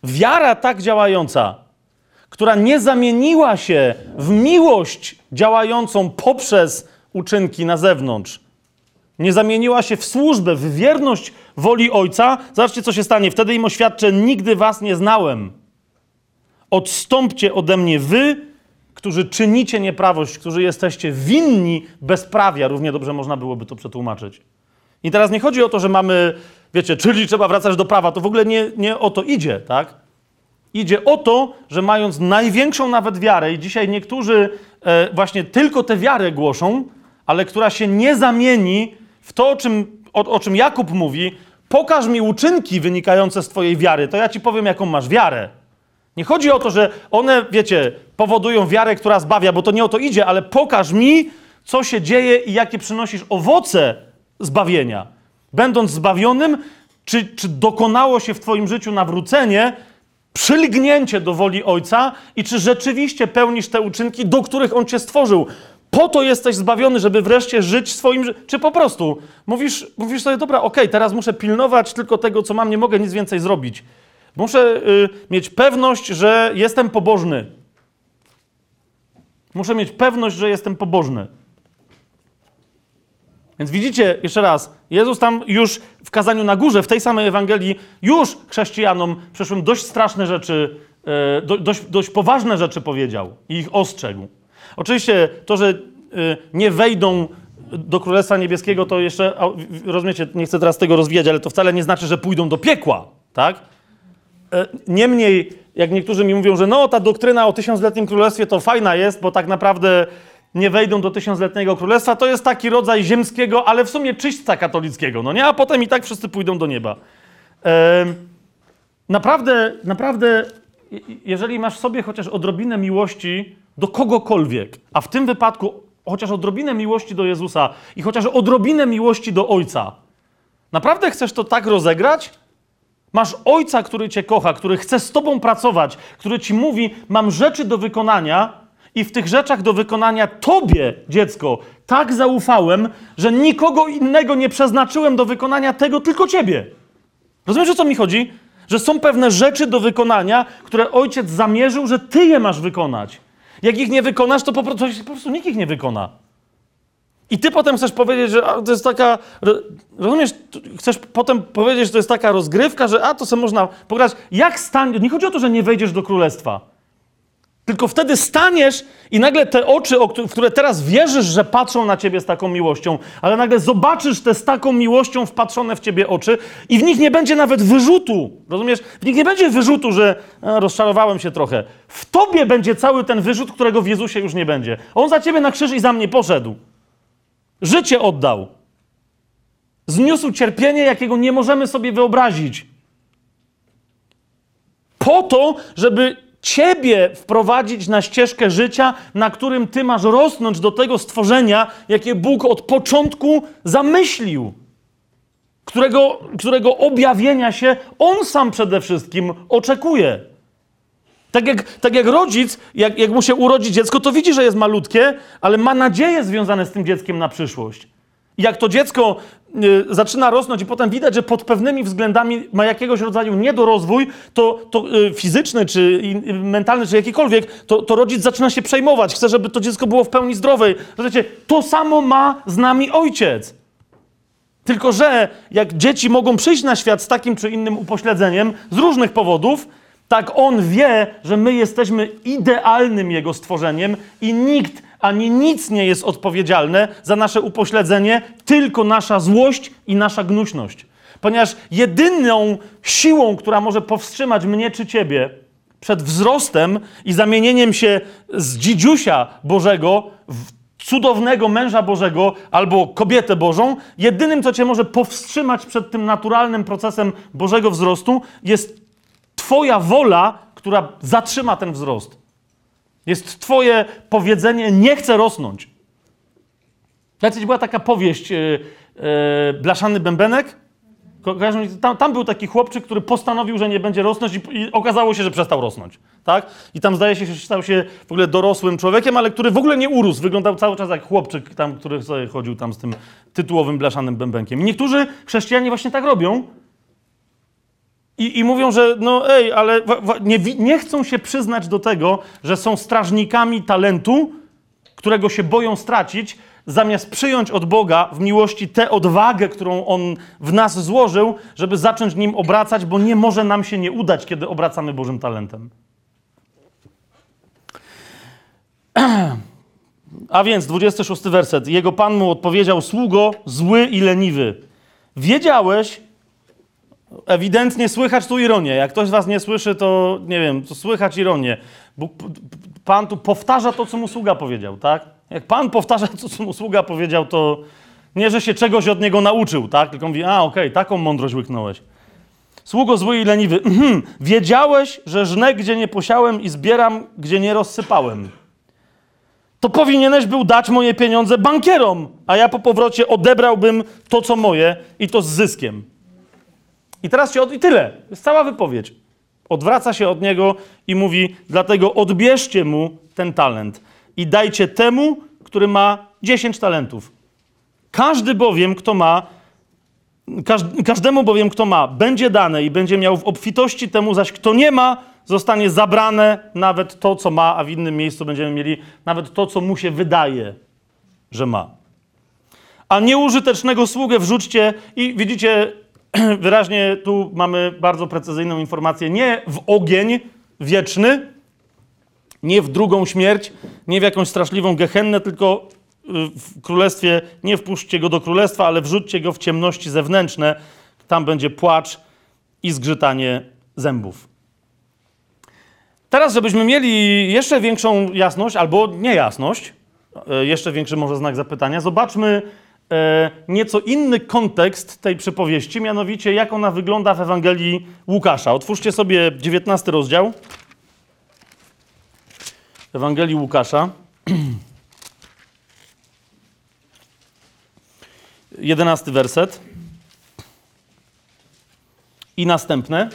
Wiara tak działająca, która nie zamieniła się w miłość działającą poprzez uczynki na zewnątrz, nie zamieniła się w służbę, w wierność woli Ojca, zobaczcie, co się stanie. Wtedy im oświadczę, nigdy was nie znałem. Odstąpcie ode mnie wy, którzy czynicie nieprawość, którzy jesteście winni bezprawia. Równie dobrze można byłoby to przetłumaczyć. I teraz nie chodzi o to, że mamy, wiecie, czyli trzeba wracać do prawa. To w ogóle nie, nie o to idzie, tak? Idzie o to, że mając największą nawet wiarę, i dzisiaj niektórzy e, właśnie tylko tę wiarę głoszą, ale która się nie zamieni w to, o czym, o, o czym Jakub mówi, pokaż mi uczynki wynikające z Twojej wiary, to ja Ci powiem, jaką masz wiarę. Nie chodzi o to, że one, wiecie, powodują wiarę, która zbawia, bo to nie o to idzie, ale pokaż mi, co się dzieje i jakie przynosisz owoce zbawienia. Będąc zbawionym, czy, czy dokonało się w Twoim życiu nawrócenie, przylgnięcie do woli Ojca i czy rzeczywiście pełnisz te uczynki, do których On Cię stworzył. Po to jesteś zbawiony, żeby wreszcie żyć swoim życiem. Czy po prostu mówisz, mówisz sobie, dobra, okej, teraz muszę pilnować tylko tego, co mam, nie mogę nic więcej zrobić. Muszę y, mieć pewność, że jestem pobożny. Muszę mieć pewność, że jestem pobożny. Więc widzicie, jeszcze raz, Jezus tam już w kazaniu na górze, w tej samej Ewangelii, już chrześcijanom przyszły dość straszne rzeczy e, do, dość, dość poważne rzeczy powiedział i ich ostrzegł. Oczywiście to, że e, nie wejdą do Królestwa Niebieskiego, to jeszcze, rozumiecie, nie chcę teraz tego rozwijać, ale to wcale nie znaczy, że pójdą do piekła, tak? E, Niemniej, jak niektórzy mi mówią, że no, ta doktryna o tysiącletnim królestwie to fajna jest, bo tak naprawdę nie wejdą do tysiącletniego królestwa, to jest taki rodzaj ziemskiego, ale w sumie czyśćca katolickiego, no nie? A potem i tak wszyscy pójdą do nieba. Em, naprawdę, naprawdę, je- jeżeli masz sobie chociaż odrobinę miłości do kogokolwiek, a w tym wypadku chociaż odrobinę miłości do Jezusa i chociaż odrobinę miłości do Ojca, naprawdę chcesz to tak rozegrać? Masz ojca, który cię kocha, który chce z tobą pracować, który ci mówi: Mam rzeczy do wykonania, i w tych rzeczach do wykonania tobie, dziecko, tak zaufałem, że nikogo innego nie przeznaczyłem do wykonania tego, tylko ciebie. Rozumiesz, o co mi chodzi? Że są pewne rzeczy do wykonania, które ojciec zamierzył, że ty je masz wykonać. Jak ich nie wykonasz, to po prostu, po prostu nikt ich nie wykona. I ty potem chcesz powiedzieć, że a, to jest taka. ro- Rozumiesz? Chcesz potem powiedzieć, że to jest taka rozgrywka, że a to sobie można pograć. Jak staniesz? Nie chodzi o to, że nie wejdziesz do królestwa. Tylko wtedy staniesz i nagle te oczy, w które teraz wierzysz, że patrzą na ciebie z taką miłością, ale nagle zobaczysz te z taką miłością wpatrzone w ciebie oczy i w nich nie będzie nawet wyrzutu. Rozumiesz? W nich nie będzie wyrzutu, że a, rozczarowałem się trochę. W tobie będzie cały ten wyrzut, którego w Jezusie już nie będzie. On za ciebie na krzyż i za mnie poszedł. Życie oddał. Zniósł cierpienie, jakiego nie możemy sobie wyobrazić. Po to, żeby ciebie wprowadzić na ścieżkę życia, na którym ty masz rosnąć do tego stworzenia, jakie Bóg od początku zamyślił. Którego, którego objawienia się on sam przede wszystkim oczekuje. Tak jak, tak jak rodzic, jak, jak mu się urodzi dziecko, to widzi, że jest malutkie, ale ma nadzieje związane z tym dzieckiem na przyszłość. Jak to dziecko y, zaczyna rosnąć i potem widać, że pod pewnymi względami ma jakiegoś rodzaju niedorozwój, to, to y, fizyczny, czy y, mentalny, czy jakikolwiek, to, to rodzic zaczyna się przejmować. Chce, żeby to dziecko było w pełni zdrowe. Rozumiecie, to samo ma z nami ojciec. Tylko, że jak dzieci mogą przyjść na świat z takim czy innym upośledzeniem z różnych powodów, tak on wie, że my jesteśmy idealnym jego stworzeniem i nikt ani nic nie jest odpowiedzialne za nasze upośledzenie, tylko nasza złość i nasza gnuśność. Ponieważ jedyną siłą, która może powstrzymać mnie czy ciebie przed wzrostem i zamienieniem się z dzidziusia Bożego w cudownego męża Bożego albo kobietę Bożą, jedynym, co cię może powstrzymać przed tym naturalnym procesem Bożego wzrostu, jest Twoja wola, która zatrzyma ten wzrost. Jest Twoje powiedzenie: Nie chcę rosnąć. Jacyś była taka powieść e, e, Blaszany Bębenek. Tam, tam był taki chłopczyk, który postanowił, że nie będzie rosnąć i, i okazało się, że przestał rosnąć. Tak? I tam zdaje się, że stał się w ogóle dorosłym człowiekiem, ale który w ogóle nie urósł. Wyglądał cały czas jak chłopczyk, tam, który sobie chodził tam z tym tytułowym blaszanym bębenkiem. I niektórzy chrześcijanie właśnie tak robią. I, I mówią, że no ej, ale wa, wa, nie, nie chcą się przyznać do tego, że są strażnikami talentu, którego się boją stracić, zamiast przyjąć od Boga w miłości tę odwagę, którą On w nas złożył, żeby zacząć nim obracać, bo nie może nam się nie udać, kiedy obracamy Bożym talentem. <clears throat> A więc 26 werset. Jego pan mu odpowiedział: Sługo, zły i leniwy. Wiedziałeś, ewidentnie słychać tu ironię. Jak ktoś z was nie słyszy, to nie wiem, to słychać ironię. Bóg, pan tu powtarza to, co mu sługa powiedział, tak? Jak Pan powtarza to, co mu sługa powiedział, to nie, że się czegoś od niego nauczył, tak? Tylko mówi, a okej, taką mądrość łyknąłeś. Sługo zły i leniwy. Mhm. Wiedziałeś, że żnę, gdzie nie posiałem i zbieram, gdzie nie rozsypałem. To powinieneś był dać moje pieniądze bankierom, a ja po powrocie odebrałbym to, co moje i to z zyskiem. I teraz się od... I tyle. To jest cała wypowiedź. Odwraca się od niego i mówi, dlatego odbierzcie mu ten talent i dajcie temu, który ma 10 talentów. Każdy bowiem, kto ma, każ- każdemu bowiem, kto ma, będzie dane i będzie miał w obfitości, temu zaś, kto nie ma, zostanie zabrane nawet to, co ma, a w innym miejscu będziemy mieli nawet to, co mu się wydaje, że ma. A nieużytecznego sługę wrzućcie i widzicie, <clears throat> wyraźnie tu mamy bardzo precyzyjną informację, nie w ogień, wieczny, nie w drugą śmierć, nie w jakąś straszliwą gehennę, tylko w królestwie, nie wpuśćcie go do królestwa, ale wrzućcie go w ciemności zewnętrzne. Tam będzie płacz i zgrzytanie zębów. Teraz, żebyśmy mieli jeszcze większą jasność, albo niejasność, e, jeszcze większy może znak zapytania, zobaczmy nieco inny kontekst tej przypowieści, mianowicie jak ona wygląda w Ewangelii Łukasza. Otwórzcie sobie 19 rozdział. Ewangelii Łukasza. <clears throat> 11 werset. I następne.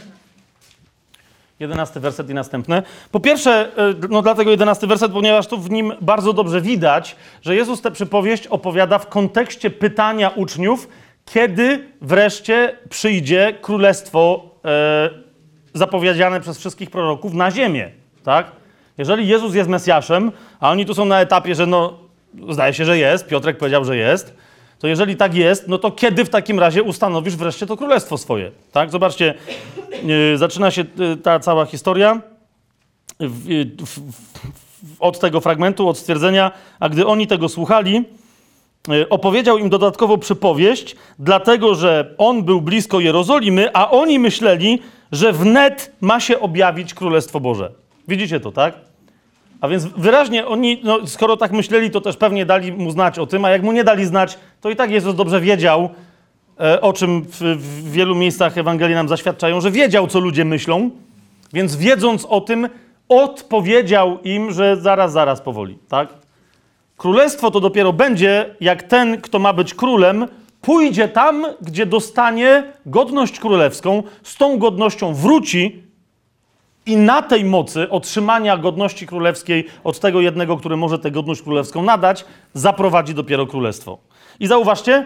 11 werset i następne. Po pierwsze, e, no dlatego 11 werset, ponieważ tu w nim bardzo dobrze widać, że Jezus tę przypowieść opowiada w kontekście pytania uczniów, kiedy wreszcie przyjdzie królestwo e, zapowiedziane przez wszystkich proroków na ziemię, tak? Jeżeli Jezus jest Mesjaszem, a oni tu są na etapie, że no, zdaje się, że jest, Piotrek powiedział, że jest, to jeżeli tak jest, no to kiedy w takim razie ustanowisz wreszcie to królestwo swoje, tak? Zobaczcie, yy, zaczyna się yy, ta cała historia w, od tego fragmentu, od stwierdzenia, a gdy oni tego słuchali, opowiedział im dodatkowo przypowieść, dlatego że on był blisko Jerozolimy, a oni myśleli, że wnet ma się objawić Królestwo Boże. Widzicie to, tak? A więc wyraźnie oni, no, skoro tak myśleli, to też pewnie dali mu znać o tym, a jak mu nie dali znać, to i tak Jezus dobrze wiedział, e, o czym w, w wielu miejscach Ewangelii nam zaświadczają, że wiedział, co ludzie myślą, więc wiedząc o tym, odpowiedział im, że zaraz, zaraz powoli, tak? Królestwo to dopiero będzie, jak ten, kto ma być królem, pójdzie tam, gdzie dostanie godność królewską, z tą godnością wróci i na tej mocy otrzymania godności królewskiej od tego jednego, który może tę godność królewską nadać, zaprowadzi dopiero królestwo. I zauważcie,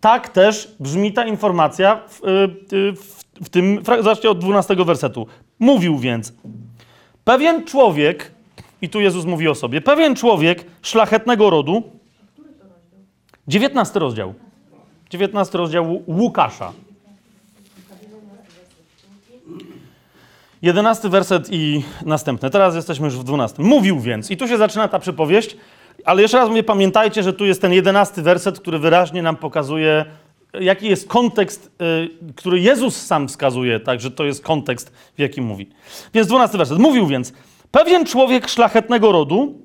tak też brzmi ta informacja w, y, w, w tym, zobaczcie od 12 wersetu. Mówił więc, pewien człowiek, i tu Jezus mówi o sobie, pewien człowiek szlachetnego rodu, 19 rozdział, 19 rozdział Łukasza. 11 werset i następny. Teraz jesteśmy już w 12. Mówił więc, i tu się zaczyna ta przypowieść, ale jeszcze raz mówię, pamiętajcie, że tu jest ten 11 werset, który wyraźnie nam pokazuje, jaki jest kontekst, y, który Jezus sam wskazuje, także to jest kontekst, w jakim mówi. Więc 12 werset. Mówił więc, pewien człowiek szlachetnego rodu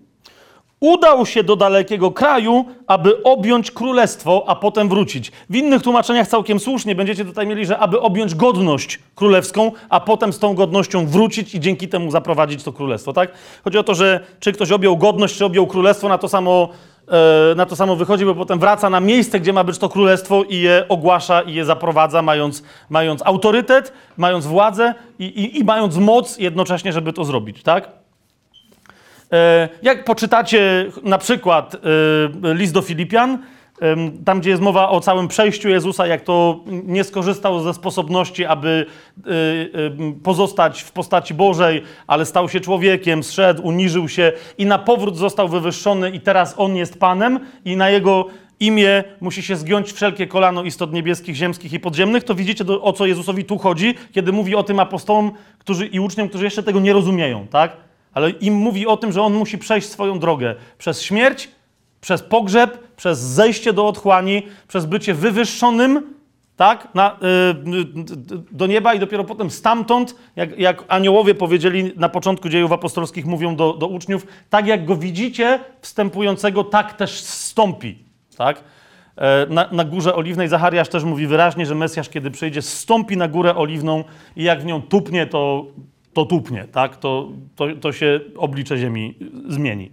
udał się do dalekiego kraju, aby objąć królestwo, a potem wrócić. W innych tłumaczeniach całkiem słusznie będziecie tutaj mieli, że aby objąć godność królewską, a potem z tą godnością wrócić i dzięki temu zaprowadzić to królestwo, tak? Chodzi o to, że czy ktoś objął godność, czy objął królestwo, na to samo, e, na to samo wychodzi, bo potem wraca na miejsce, gdzie ma być to królestwo i je ogłasza i je zaprowadza, mając, mając autorytet, mając władzę i, i, i mając moc jednocześnie, żeby to zrobić, tak? E, Jak poczytacie na przykład e, list do Filipian, tam gdzie jest mowa o całym przejściu Jezusa, jak to nie skorzystał ze sposobności, aby e, pozostać w postaci Bożej, ale stał się człowiekiem, zszedł, uniżył się i na powrót został wywyższony i teraz On jest Panem i na Jego imię musi się zgiąć wszelkie kolano istot niebieskich, ziemskich i podziemnych, to widzicie, o co Jezusowi tu chodzi, kiedy mówi o tym apostołom którzy, i uczniom, którzy jeszcze tego nie rozumieją, tak? Ale im mówi o tym, że on musi przejść swoją drogę przez śmierć, przez pogrzeb, przez zejście do otchłani, przez bycie wywyższonym, tak, na, y, y, do nieba i dopiero potem stamtąd, jak, jak aniołowie powiedzieli na początku dziejów apostolskich, mówią do, do uczniów, tak jak go widzicie wstępującego, tak też zstąpi, tak. E, Na, na górze oliwnej Zachariasz też mówi wyraźnie, że Mesjasz, kiedy przyjdzie, zstąpi na górę oliwną i jak w nią tupnie, to, to tupnie, tak? To, to, to się oblicze ziemi zmieni.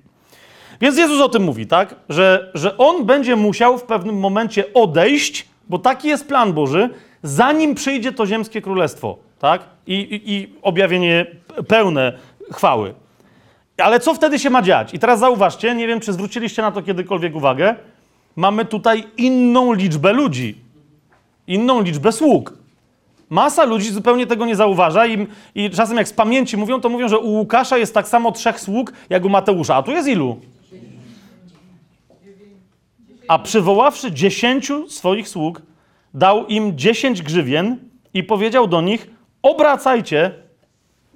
Więc Jezus o tym mówi, tak? Że, że On będzie musiał w pewnym momencie odejść, bo taki jest plan Boży, zanim przyjdzie to ziemskie królestwo, tak? I, i, i objawienie pełne chwały. Ale co wtedy się ma dziać? I teraz zauważcie, nie wiem, czy zwróciliście na to kiedykolwiek uwagę, mamy tutaj inną liczbę ludzi, inną liczbę sług. Masa ludzi zupełnie tego nie zauważa i, i czasem jak z pamięci mówią, to mówią, że u Łukasza jest tak samo trzech sług, jak u Mateusza. A tu jest ilu? A przywoławszy dziesięciu swoich sług, dał im dziesięć grzywien i powiedział do nich, obracajcie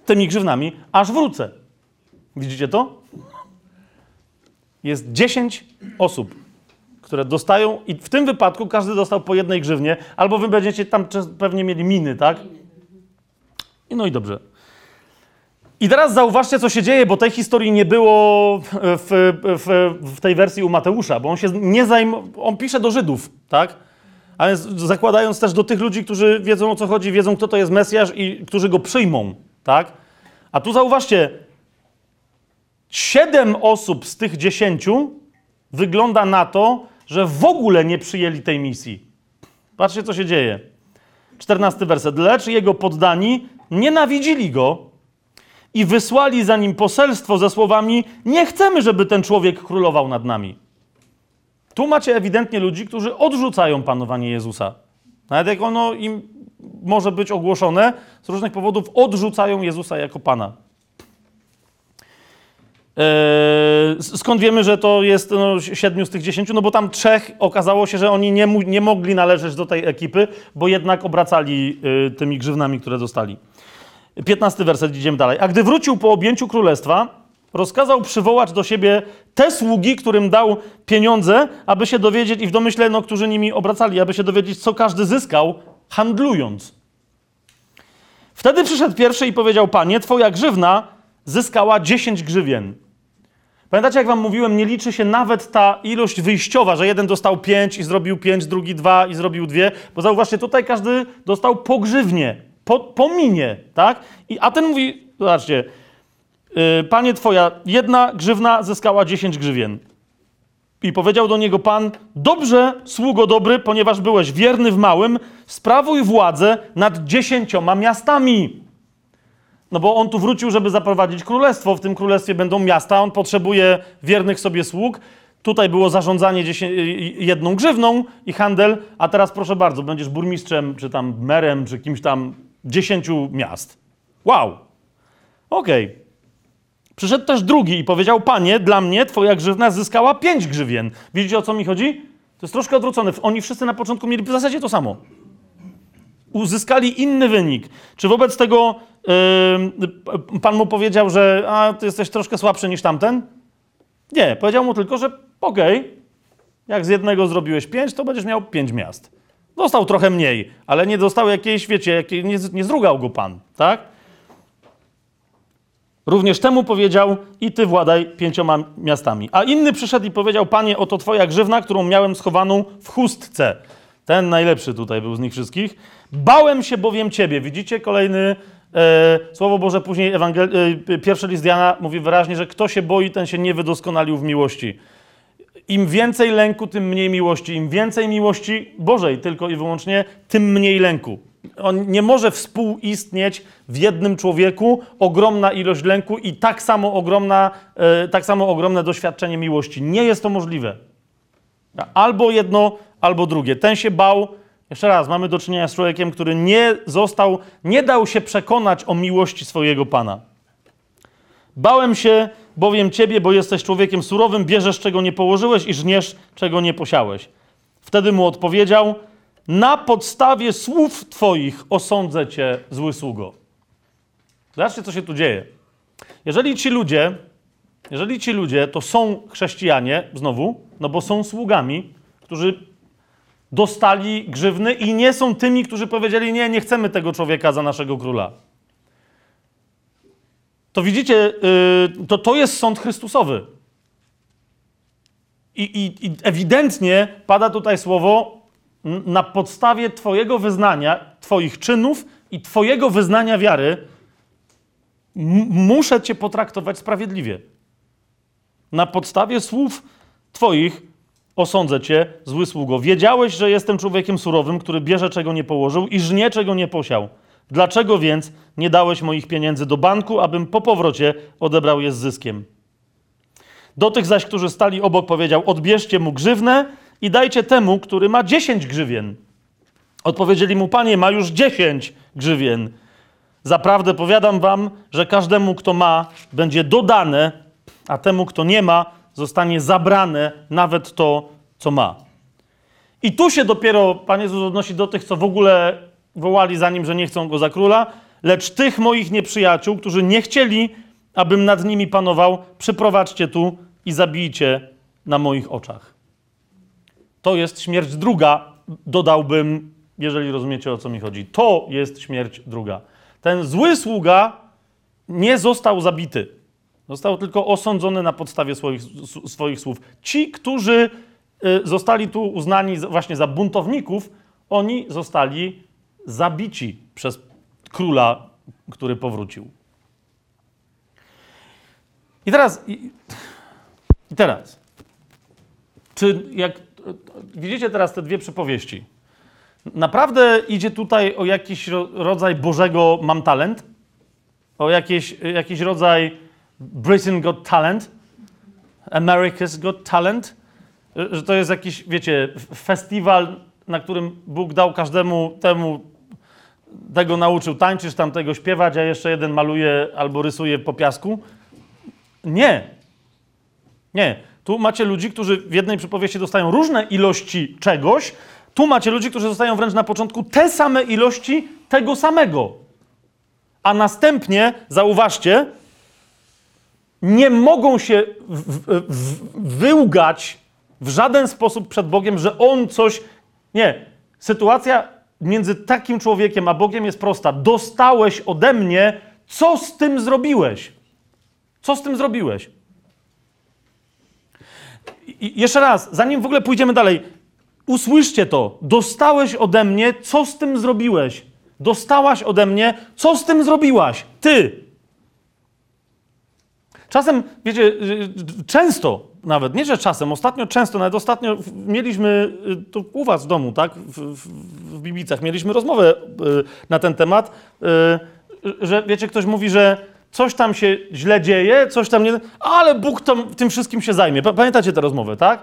tymi grzywnami, aż wrócę. Widzicie to? Jest 10 osób, które dostają, i w tym wypadku każdy dostał po jednej grzywnie, albo wy będziecie tam pewnie mieli miny, tak? I No i dobrze. I teraz zauważcie, co się dzieje, bo tej historii nie było w, w, w tej wersji u Mateusza, bo on się nie zajmował, on pisze do Żydów, tak? A więc zakładając też do tych ludzi, którzy wiedzą o co chodzi, wiedzą kto to jest Mesjasz i którzy go przyjmą, tak? A tu zauważcie, siedem osób z tych dziesięciu wygląda na to, że w ogóle nie przyjęli tej misji. Patrzcie, co się dzieje. Czternasty werset. Lecz jego poddani nienawidzili go i wysłali za nim poselstwo ze słowami: Nie chcemy, żeby ten człowiek królował nad nami. Tu macie ewidentnie ludzi, którzy odrzucają panowanie Jezusa. Nawet jak ono im może być ogłoszone, z różnych powodów odrzucają Jezusa jako Pana. S- skąd wiemy, że to jest no, siedmiu z tych dziesięciu? No bo tam trzech okazało się, że oni nie, nie mogli należeć do tej ekipy, bo jednak obracali y, tymi grzywnami, które dostali. 15 werset, idziemy dalej. A gdy wrócił po objęciu królestwa, rozkazał przywołać do siebie te sługi, którym dał pieniądze, aby się dowiedzieć, i w domyśle, no, którzy nimi obracali, aby się dowiedzieć, co każdy zyskał, handlując. Wtedy przyszedł pierwszy i powiedział: Panie, twoja grzywna zyskała 10 grzywien. Pamiętacie, jak wam mówiłem, nie liczy się nawet ta ilość wyjściowa, że jeden dostał 5 i zrobił 5, drugi 2 i zrobił 2, bo zauważcie, tutaj każdy dostał po grzywnie, po, po minie, tak? I, a ten mówi, zobaczcie, yy, panie twoja, jedna grzywna zyskała 10 grzywien. I powiedział do niego Pan: Dobrze, sługo dobry, ponieważ byłeś wierny w małym, sprawuj władzę nad dziesięcioma miastami. No bo on tu wrócił, żeby zaprowadzić królestwo. W tym królestwie będą miasta, on potrzebuje wiernych sobie sług. Tutaj było zarządzanie jedną grzywną i handel, a teraz proszę bardzo, będziesz burmistrzem, czy tam merem, czy kimś tam dziesięciu miast. Wow. Okej. Przyszedł też drugi i powiedział: Panie, dla mnie twoja grzywna zyskała pięć grzywien. Widzicie o co mi chodzi? To jest troszkę odwrócone. Oni wszyscy na początku mieli w zasadzie to samo. Uzyskali inny wynik. Czy wobec tego pan mu powiedział, że a, ty jesteś troszkę słabszy niż tamten? Nie, powiedział mu tylko, że okej, jak z jednego zrobiłeś pięć, to będziesz miał pięć miast. Dostał trochę mniej, ale nie dostał jakiejś, wiecie, jakiej, nie, nie zrugał go pan, tak? Również temu powiedział: I ty władaj pięcioma miastami. A inny przyszedł i powiedział: Panie, oto twoja grzywna, którą miałem schowaną w chustce. Ten najlepszy tutaj był z nich wszystkich. Bałem się bowiem ciebie. Widzicie kolejny słowo Boże, później Ewangel- e, pierwszy list Jana mówi wyraźnie, że kto się boi, ten się nie wydoskonalił w miłości. Im więcej lęku, tym mniej miłości. Im więcej miłości Bożej tylko i wyłącznie, tym mniej lęku. On nie może współistnieć w jednym człowieku ogromna ilość lęku i tak samo, ogromna, e, tak samo ogromne doświadczenie miłości. Nie jest to możliwe. Albo jedno, albo drugie. Ten się bał. Jeszcze raz, mamy do czynienia z człowiekiem, który nie został, nie dał się przekonać o miłości swojego Pana. Bałem się bowiem ciebie, bo jesteś człowiekiem surowym, bierzesz czego nie położyłeś i żniesz czego nie posiałeś. Wtedy mu odpowiedział: Na podstawie słów twoich osądzę cię, zły sługo. Zobaczcie, co się tu dzieje. Jeżeli ci ludzie, jeżeli ci ludzie to są chrześcijanie, znowu, no bo są sługami, którzy dostali grzywny i nie są tymi, którzy powiedzieli: Nie, nie chcemy tego człowieka za naszego króla to widzicie, yy, to, to jest sąd Chrystusowy. I, i, I ewidentnie pada tutaj słowo na podstawie Twojego wyznania, Twoich czynów i Twojego wyznania wiary, muszę Cię potraktować sprawiedliwie. Na podstawie słów Twoich osądzę Cię, zły sługo. Wiedziałeś, że jestem człowiekiem surowym, który bierze czego nie położył i żnie czego nie posiał. Dlaczego więc nie dałeś moich pieniędzy do banku, abym po powrocie odebrał je z zyskiem? Do tych zaś, którzy stali obok, powiedział: Odbierzcie mu grzywnę i dajcie temu, który ma dziesięć grzywien. Odpowiedzieli mu: Panie, ma już dziesięć grzywien. Zaprawdę powiadam wam, że każdemu, kto ma, będzie dodane, a temu, kto nie ma, zostanie zabrane nawet to, co ma. I tu się dopiero Pan Jezus odnosi do tych, co w ogóle wołali za nim, że nie chcą go za króla. lecz tych moich nieprzyjaciół, którzy nie chcieli, abym nad nimi panował, przyprowadźcie tu i zabijcie na moich oczach. To jest śmierć druga, dodałbym, jeżeli rozumiecie o co mi chodzi. To jest śmierć druga. Ten zły sługa nie został zabity. Został tylko osądzony na podstawie swoich, swoich słów. Ci, którzy y, zostali tu uznani właśnie za buntowników, oni zostali zabici przez króla, który powrócił. I teraz, i, teraz, czy jak widzicie teraz te dwie przypowieści, naprawdę idzie tutaj o jakiś ro, rodzaj Bożego mam talent? O jakiś, jakiś rodzaj Britain Got Talent? America's Got Talent? Że że to jest jakiś, wiecie, festiwal, na którym Bóg dał każdemu temu, tego nauczył tańczyć, tamtego śpiewać, a jeszcze jeden maluje albo rysuje po piasku? Nie. Nie. Tu macie ludzi, którzy w jednej przypowieści dostają różne ilości czegoś. Tu macie ludzi, którzy dostają wręcz na początku te same ilości tego samego. A następnie, zauważcie, nie mogą się w, w, wyłgać w żaden sposób przed Bogiem, że On coś. Nie. Sytuacja między takim człowiekiem a Bogiem jest prosta. Dostałeś ode mnie, co z tym zrobiłeś? Co z tym zrobiłeś? I jeszcze raz, zanim w ogóle pójdziemy dalej, usłyszcie to. Dostałeś ode mnie, co z tym zrobiłeś? Dostałaś ode mnie, co z tym zrobiłaś? Ty. Czasem, wiecie, y, często nawet, nie że czasem, ostatnio często, nawet ostatnio mieliśmy y, tu u was w domu, tak, w, w, w Biblicach, mieliśmy rozmowę y, na ten temat, y, że wiecie, ktoś mówi, że coś tam się źle dzieje, coś tam nie, ale Bóg tam, tym wszystkim się zajmie. Pa- Pamiętacie tę rozmowę, tak?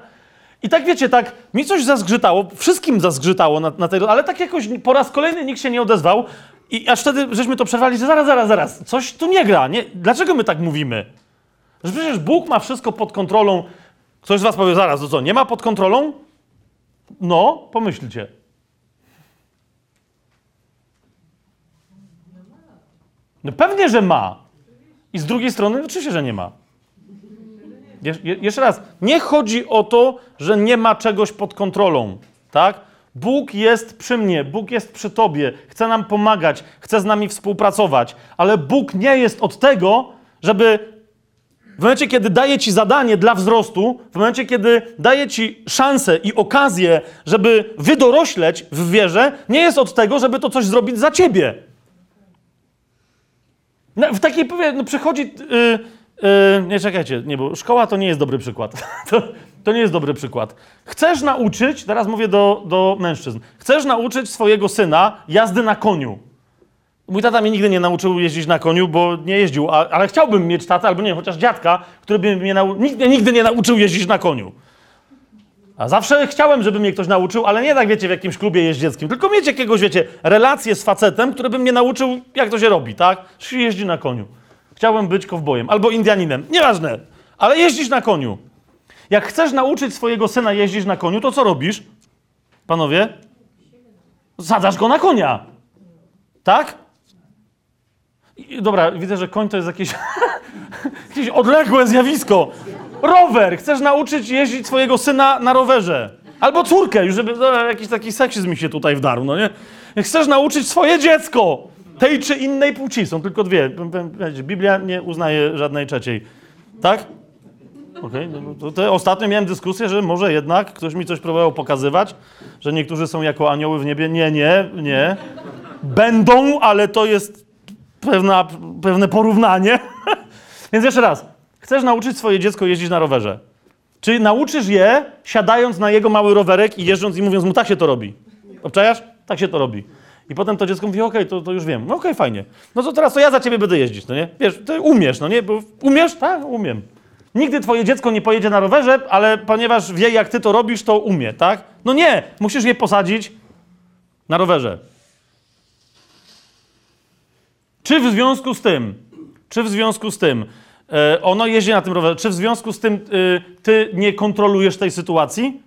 I tak wiecie, tak, mi coś zazgrzytało, wszystkim zazgrzytało na, na tej, ale tak jakoś po raz kolejny nikt się nie odezwał i aż wtedy żeśmy to przerwali, że zaraz, zaraz, zaraz, coś tu nie gra, nie? Dlaczego my tak mówimy? Że przecież Bóg ma wszystko pod kontrolą. Ktoś z was powie, zaraz, to co, nie ma pod kontrolą? No, pomyślcie. No pewnie, że ma. I z drugiej strony oczywiście, że nie ma. Je- jeszcze raz, nie chodzi o to, że nie ma czegoś pod kontrolą, tak? Bóg jest przy mnie, Bóg jest przy tobie, chce nam pomagać, chce z nami współpracować, ale Bóg nie jest od tego, żeby w momencie, kiedy daje ci zadanie dla wzrostu, w momencie, kiedy daje ci szansę i okazję, żeby wydorośleć w wierze, nie jest od tego, żeby to coś zrobić za ciebie. No, w takiej no przychodzi. Yy, yy, nie czekajcie, nie, bo szkoła to nie jest dobry przykład. <laughs> To, to nie jest dobry przykład. Chcesz nauczyć, teraz mówię do, do mężczyzn, chcesz nauczyć swojego syna jazdy na koniu. Mój tata mnie nigdy nie nauczył jeździć na koniu, bo nie jeździł, a, ale chciałbym mieć tatę, albo nie, chociaż dziadka, który by mnie nau... mnie nigdy nie nauczył jeździć na koniu. A zawsze chciałem, żeby mnie ktoś nauczył, ale nie tak, wiecie, w jakimś klubie jeździeckim, tylko mieć jakiegoś, wiecie, relację z facetem, który by mnie nauczył, jak to się robi, tak? Się jeździ na koniu. Chciałem być kowbojem albo Indianinem, nieważne, ale jeździć na koniu. Jak chcesz nauczyć swojego syna jeździć na koniu, to co robisz? Panowie? Sadzasz go na konia. Tak? Dobra, widzę, że koń to jest jakieś, <laughs> jakieś odległe zjawisko. Rower! Chcesz nauczyć jeździć swojego syna na rowerze. Albo córkę, już żeby dobra, jakiś taki seksizm mi się tutaj wdarł, no nie? Chcesz nauczyć swoje dziecko tej czy innej płci. Są tylko dwie. Biblia nie uznaje żadnej trzeciej. Tak? Okej, no to, to ostatnio miałem dyskusję, że może jednak ktoś mi coś próbował pokazywać, że niektórzy są jako anioły w niebie. Nie, nie, nie. Będą, ale to jest pewna, pewne porównanie. <laughs> Więc jeszcze raz. Chcesz nauczyć swoje dziecko jeździć na rowerze. Czy nauczysz je, siadając na jego mały rowerek i jeżdżąc i mówiąc mu, tak się to robi. Obczajasz? Tak się to robi. I potem to dziecko mówi, okej, to, to już wiem. No okej, fajnie. No to teraz to ja za ciebie będę jeździć, no nie? Wiesz, ty umiesz, no nie? Bo umiesz? Tak, umiem. Nigdy twoje dziecko nie pojedzie na rowerze, ale ponieważ wie, jak ty to robisz, to umie, tak? No nie, musisz je posadzić na rowerze. Czy w związku z tym, czy w związku z tym, e, ono jeździ na tym rowerze, czy w związku z tym y, ty nie kontrolujesz tej sytuacji?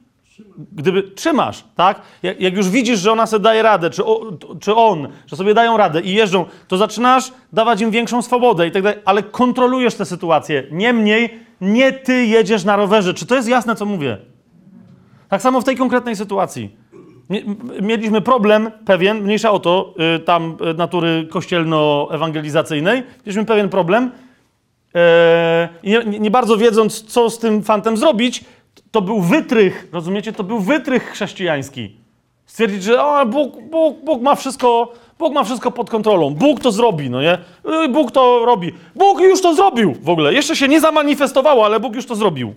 Gdyby trzymasz, tak? Jak, jak już widzisz, że ona sobie daje radę, czy, o, czy on, że sobie dają radę i jeżdżą, to zaczynasz dawać im większą swobodę i tak dalej, ale kontrolujesz tę sytuację. Niemniej, nie ty jedziesz na rowerze. Czy to jest jasne, co mówię? Tak samo w tej konkretnej sytuacji. Mieliśmy problem pewien, mniejsza o to, y, tam y, natury kościelno-ewangelizacyjnej, mieliśmy pewien problem e, nie, nie bardzo wiedząc, co z tym fantem zrobić, to był wytrych, rozumiecie, to był wytrych chrześcijański. Stwierdzić, że o, Bóg, Bóg, Bóg, ma wszystko, Bóg ma wszystko pod kontrolą, Bóg to zrobi, no nie? Y, Bóg to robi. Bóg już to zrobił w ogóle. Jeszcze się nie zamanifestowało, ale Bóg już to zrobił.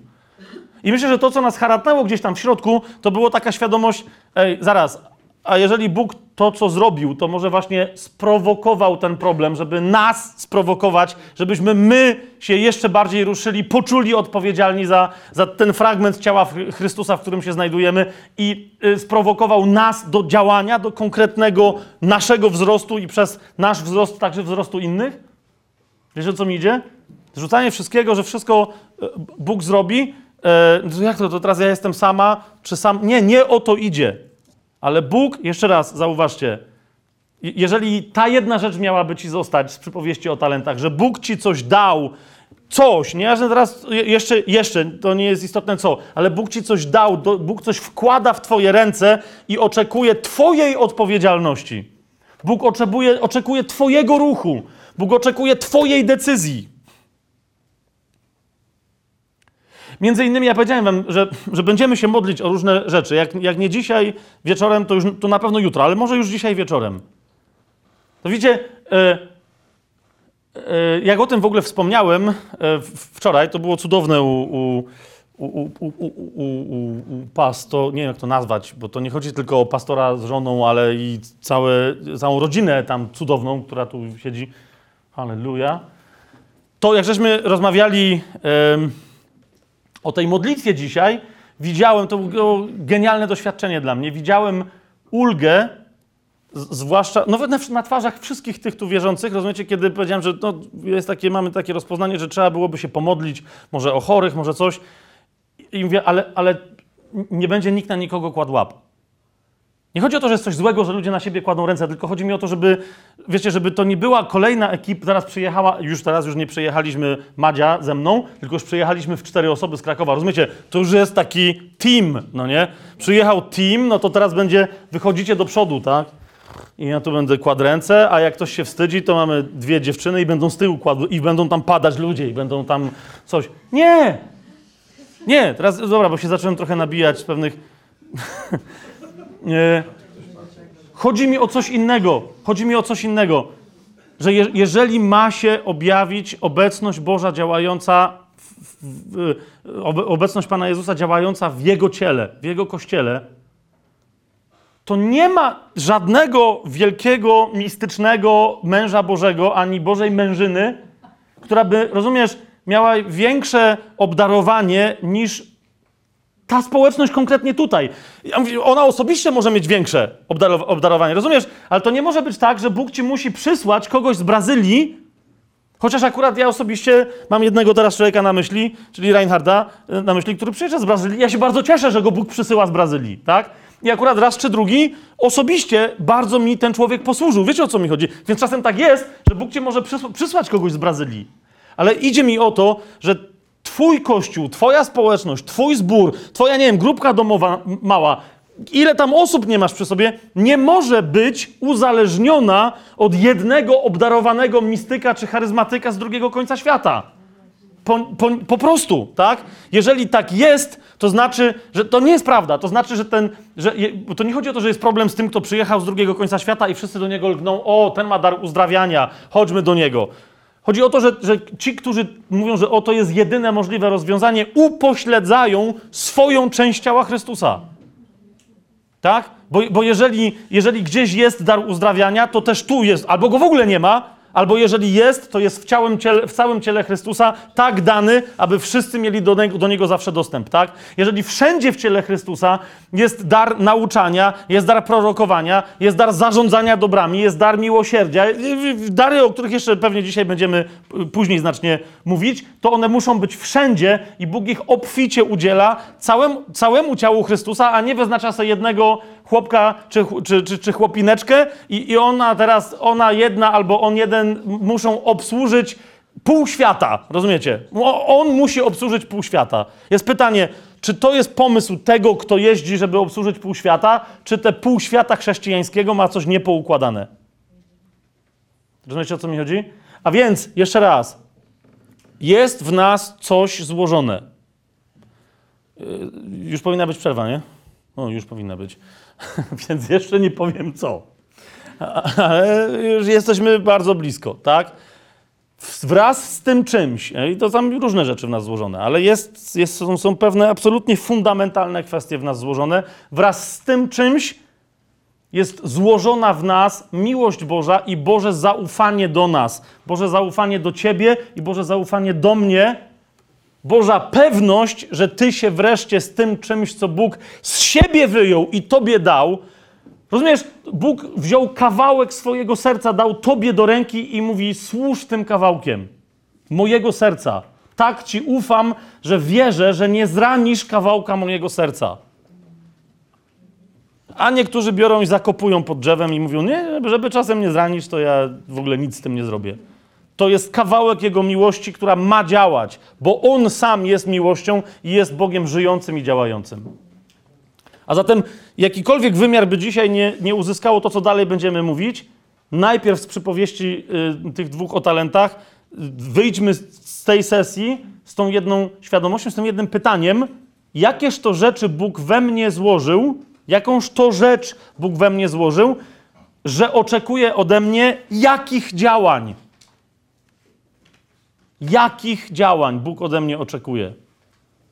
I myślę, że to, co nas haratnęło gdzieś tam w środku, to było taka świadomość, ej, zaraz, a jeżeli Bóg to, co zrobił, to może właśnie sprowokował ten problem, żeby nas sprowokować, żebyśmy my się jeszcze bardziej ruszyli, poczuli odpowiedzialni za, za ten fragment ciała Chry- Chrystusa, w którym się znajdujemy i y, sprowokował nas do działania, do konkretnego naszego wzrostu i przez nasz wzrost także wzrostu innych? Wiesz, o co mi idzie? Rzucanie wszystkiego, że wszystko e, Bóg zrobi. E, to jak to, to teraz ja jestem sama, czy sam? Nie, nie o to idzie. Ale Bóg, jeszcze raz zauważcie, je- jeżeli ta jedna rzecz miałaby ci zostać z przypowieści o talentach, że Bóg ci coś dał, coś, nie, że teraz je- jeszcze, jeszcze, to nie jest istotne co, ale Bóg ci coś dał, do, Bóg coś wkłada w twoje ręce i oczekuje twojej odpowiedzialności. Bóg oczekuje, oczekuje twojego ruchu. Bóg oczekuje twojej decyzji. Między innymi ja powiedziałem wam, że, że będziemy się modlić o różne rzeczy. Jak, jak nie dzisiaj wieczorem, to już to na pewno jutro, ale może już dzisiaj wieczorem. To widzicie, e, e, jak o tym w ogóle wspomniałem e, wczoraj, to było cudowne u, u, u, u, u, u, pasto, nie wiem jak to nazwać, bo to nie chodzi tylko o pastora z żoną, ale i całe, całą rodzinę tam cudowną, która tu siedzi. Halleluja. To jak żeśmy rozmawiali o tej modlitwie dzisiaj, widziałem, to było genialne doświadczenie dla mnie, widziałem ulgę, zwłaszcza, no na, na twarzach wszystkich tych tu wierzących, rozumiecie, kiedy powiedziałem, że no, jest takie, mamy takie rozpoznanie, że trzeba byłoby się pomodlić, może o chorych, może coś, i mówię, ale, ale nie będzie nikt na nikogo kładł łap. Nie chodzi o to, że jest coś złego, że ludzie na siebie kładą ręce, tylko chodzi mi o to, żeby, wiecie, żeby to nie była kolejna ekipa, zaraz przyjechała, już teraz już nie przyjechaliśmy Madzia ze mną, tylko już przyjechaliśmy w cztery osoby z Krakowa, rozumiecie? To już jest taki team, no nie? Przyjechał team, no to teraz będzie, wychodzicie do przodu, tak? I ja tu będę kładł ręce, a jak ktoś się wstydzi, to mamy dwie dziewczyny i będą z tyłu kładły, i będą tam padać ludzie, i będą tam coś. Nie! Nie, teraz, dobra, bo się zacząłem trochę nabijać z pewnych... <laughs> Nie. Chodzi mi o coś innego. Chodzi mi o coś innego. Że je, jeżeli ma się objawić obecność Boża działająca, w, w, obe- obecność Pana Jezusa działająca w Jego ciele, w Jego kościele, to nie ma żadnego wielkiego, mistycznego męża Bożego, ani Bożej mężyny, która by, rozumiesz, miała większe obdarowanie niż ta społeczność konkretnie tutaj. Ja mówię, ona osobiście może mieć większe obdarow- obdarowanie, rozumiesz? Ale to nie może być tak, że Bóg ci musi przysłać kogoś z Brazylii, chociaż akurat ja osobiście mam jednego teraz człowieka na myśli, czyli Reinharda y, na myśli, który przyjeżdża z Brazylii. Ja się bardzo cieszę, że go Bóg przysyła z Brazylii, tak? I akurat raz czy drugi, osobiście bardzo mi ten człowiek posłużył. Wiecie o co mi chodzi? Więc czasem tak jest, że Bóg cię może przysł- przysłać kogoś z Brazylii. Ale idzie mi o to, że twój kościół, twoja społeczność, twój zbór, twoja, nie wiem, grupka domowa mała, ile tam osób nie masz przy sobie, nie może być uzależniona od jednego obdarowanego mistyka czy charyzmatyka z drugiego końca świata. Po, po, po prostu, tak? Jeżeli tak jest, to znaczy, że to nie jest prawda. To znaczy, że ten. Że, to nie chodzi o to, że jest problem z tym, kto przyjechał z drugiego końca świata i wszyscy do niego lgną, o, ten ma dar uzdrawiania, chodźmy do niego. Chodzi o to, że, że ci, którzy mówią, że o to jest jedyne możliwe rozwiązanie, upośledzają swoją część ciała Chrystusa. Tak? Bo, bo jeżeli, jeżeli gdzieś jest dar uzdrawiania, to też tu jest, albo go w ogóle nie ma, Albo jeżeli jest, to jest w, w całym ciele Chrystusa tak dany, aby wszyscy mieli do niego, do niego zawsze dostęp, tak? Jeżeli wszędzie w ciele Chrystusa jest dar nauczania, jest dar prorokowania, jest dar zarządzania dobrami, jest dar miłosierdzia, dary, o których jeszcze pewnie dzisiaj będziemy później znacznie mówić, to one muszą być wszędzie i Bóg ich obficie udziela całemu, całemu ciału Chrystusa, a nie wyznacza sobie jednego chłopka czy, czy, czy, czy chłopineczkę i, i ona teraz, ona jedna albo on jeden muszą obsłużyć pół świata, rozumiecie? On musi obsłużyć pół świata. Jest pytanie, czy to jest pomysł tego, kto jeździ, żeby obsłużyć pół świata, czy te pół świata chrześcijańskiego ma coś niepoukładane? Rozumiecie, o co mi chodzi? A więc, jeszcze raz, jest w nas coś złożone. Yy, Już powinna być przerwa, nie? O, już powinna być. <laughs> Więc jeszcze nie powiem co. Ale już jesteśmy bardzo blisko, tak? Wraz z tym czymś, e, i to tam różne rzeczy w nas złożone, ale jest, jest, są, są pewne absolutnie fundamentalne kwestie w nas złożone. Wraz z tym czymś jest złożona w nas miłość Boża i Boże zaufanie do nas. Boże zaufanie do Ciebie i Boże zaufanie do mnie. Boża pewność, że Ty się wreszcie z tym czymś, co Bóg z siebie wyjął i Tobie dał. Rozumiesz, Bóg wziął kawałek swojego serca, dał Tobie do ręki i mówi: służ tym kawałkiem mojego serca. Tak Ci ufam, że wierzę, że nie zranisz kawałka mojego serca. A niektórzy biorą i zakopują pod drzewem i mówią: Nie, żeby czasem nie zranisz, to ja w ogóle nic z tym nie zrobię. To jest kawałek Jego miłości, która ma działać, bo On sam jest miłością i jest Bogiem żyjącym i działającym. A zatem jakikolwiek wymiar by dzisiaj nie, nie uzyskało to, co dalej będziemy mówić, najpierw z przypowieści y, tych dwóch o talentach, wyjdźmy z- z tej sesji z tą jedną świadomością, z tym jednym pytaniem, jakież to rzeczy Bóg we mnie złożył, jakąż to rzecz Bóg we mnie złożył, że oczekuje ode mnie jakich działań. Jakich działań Bóg ode mnie oczekuje?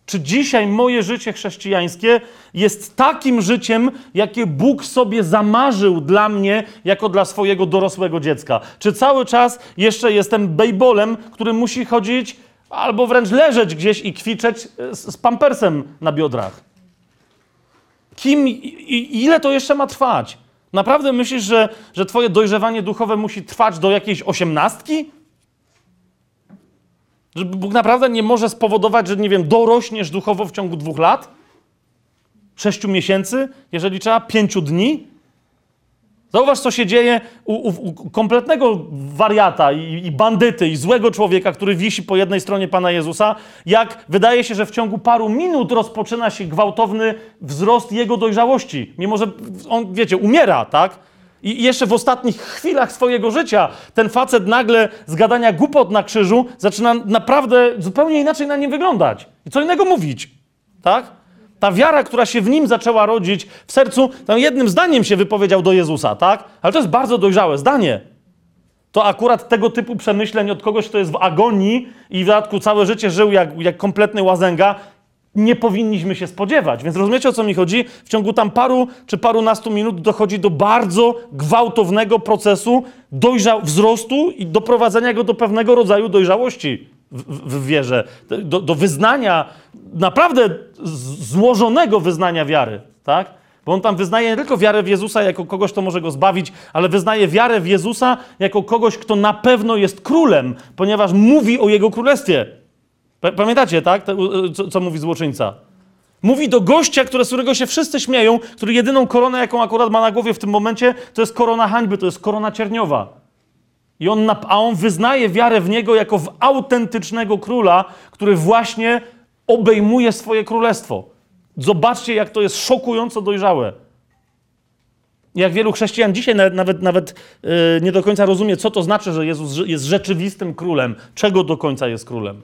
Czy dzisiaj moje życie chrześcijańskie jest takim życiem, jakie Bóg sobie zamarzył dla mnie, jako dla swojego dorosłego dziecka? Czy cały czas jeszcze jestem bejbolem, który musi chodzić albo wręcz leżeć gdzieś i kwiczeć e, z, z pampersem na biodrach? Kim i, ile to jeszcze ma trwać? Naprawdę myślisz, że, że twoje dojrzewanie duchowe musi trwać do jakiejś osiemnastki? Że Bóg naprawdę nie może spowodować, że nie wiem, dorośniesz duchowo w ciągu dwóch lat? Sześciu miesięcy? Jeżeli trzeba, pięciu dni? Zauważ, co się dzieje u, u, u kompletnego wariata i, i bandyty i złego człowieka, który wisi po jednej stronie Pana Jezusa, jak wydaje się, że w ciągu paru minut rozpoczyna się gwałtowny wzrost jego dojrzałości. Mimo, że on, wiecie, umiera, tak? I jeszcze w ostatnich chwilach swojego życia ten facet nagle z gadania głupot na krzyżu zaczyna naprawdę zupełnie inaczej na nim wyglądać. I co innego mówić, tak? Ta wiara, która się w nim zaczęła rodzić w sercu, tam jednym zdaniem się wypowiedział do Jezusa, tak? Ale to jest bardzo dojrzałe zdanie. To akurat tego typu przemyśleń od kogoś, kto jest w agonii i w dodatku całe życie żył jak, jak kompletny łazęga, nie powinniśmy się spodziewać. Więc rozumiecie, o co mi chodzi? W ciągu tam paru czy parunastu minut dochodzi do bardzo gwałtownego procesu dojrza- wzrostu i doprowadzenia go do pewnego rodzaju dojrzałości w, w, wierze. Do, do wyznania, naprawdę złożonego wyznania wiary, tak? Bo on tam wyznaje nie tylko wiarę w Jezusa jako kogoś, kto może go zbawić, ale wyznaje wiarę w Jezusa jako kogoś, kto na pewno jest królem, ponieważ mówi o jego królestwie. Pa- Pamiętacie, tak? Co, co mówi złoczyńca? Mówi do gościa, które, z którego się wszyscy śmieją, który jedyną koronę, jaką akurat ma na głowie w tym momencie, to jest korona hańby, to jest korona cierniowa. I on, a on wyznaje wiarę w niego jako w autentycznego króla, który właśnie obejmuje swoje królestwo. Zobaczcie, jak to jest szokująco dojrzałe. Jak wielu chrześcijan dzisiaj nawet, nawet, yy, nie do końca rozumie, co to znaczy, że Jezus jest rzeczywistym królem, czego do końca jest królem.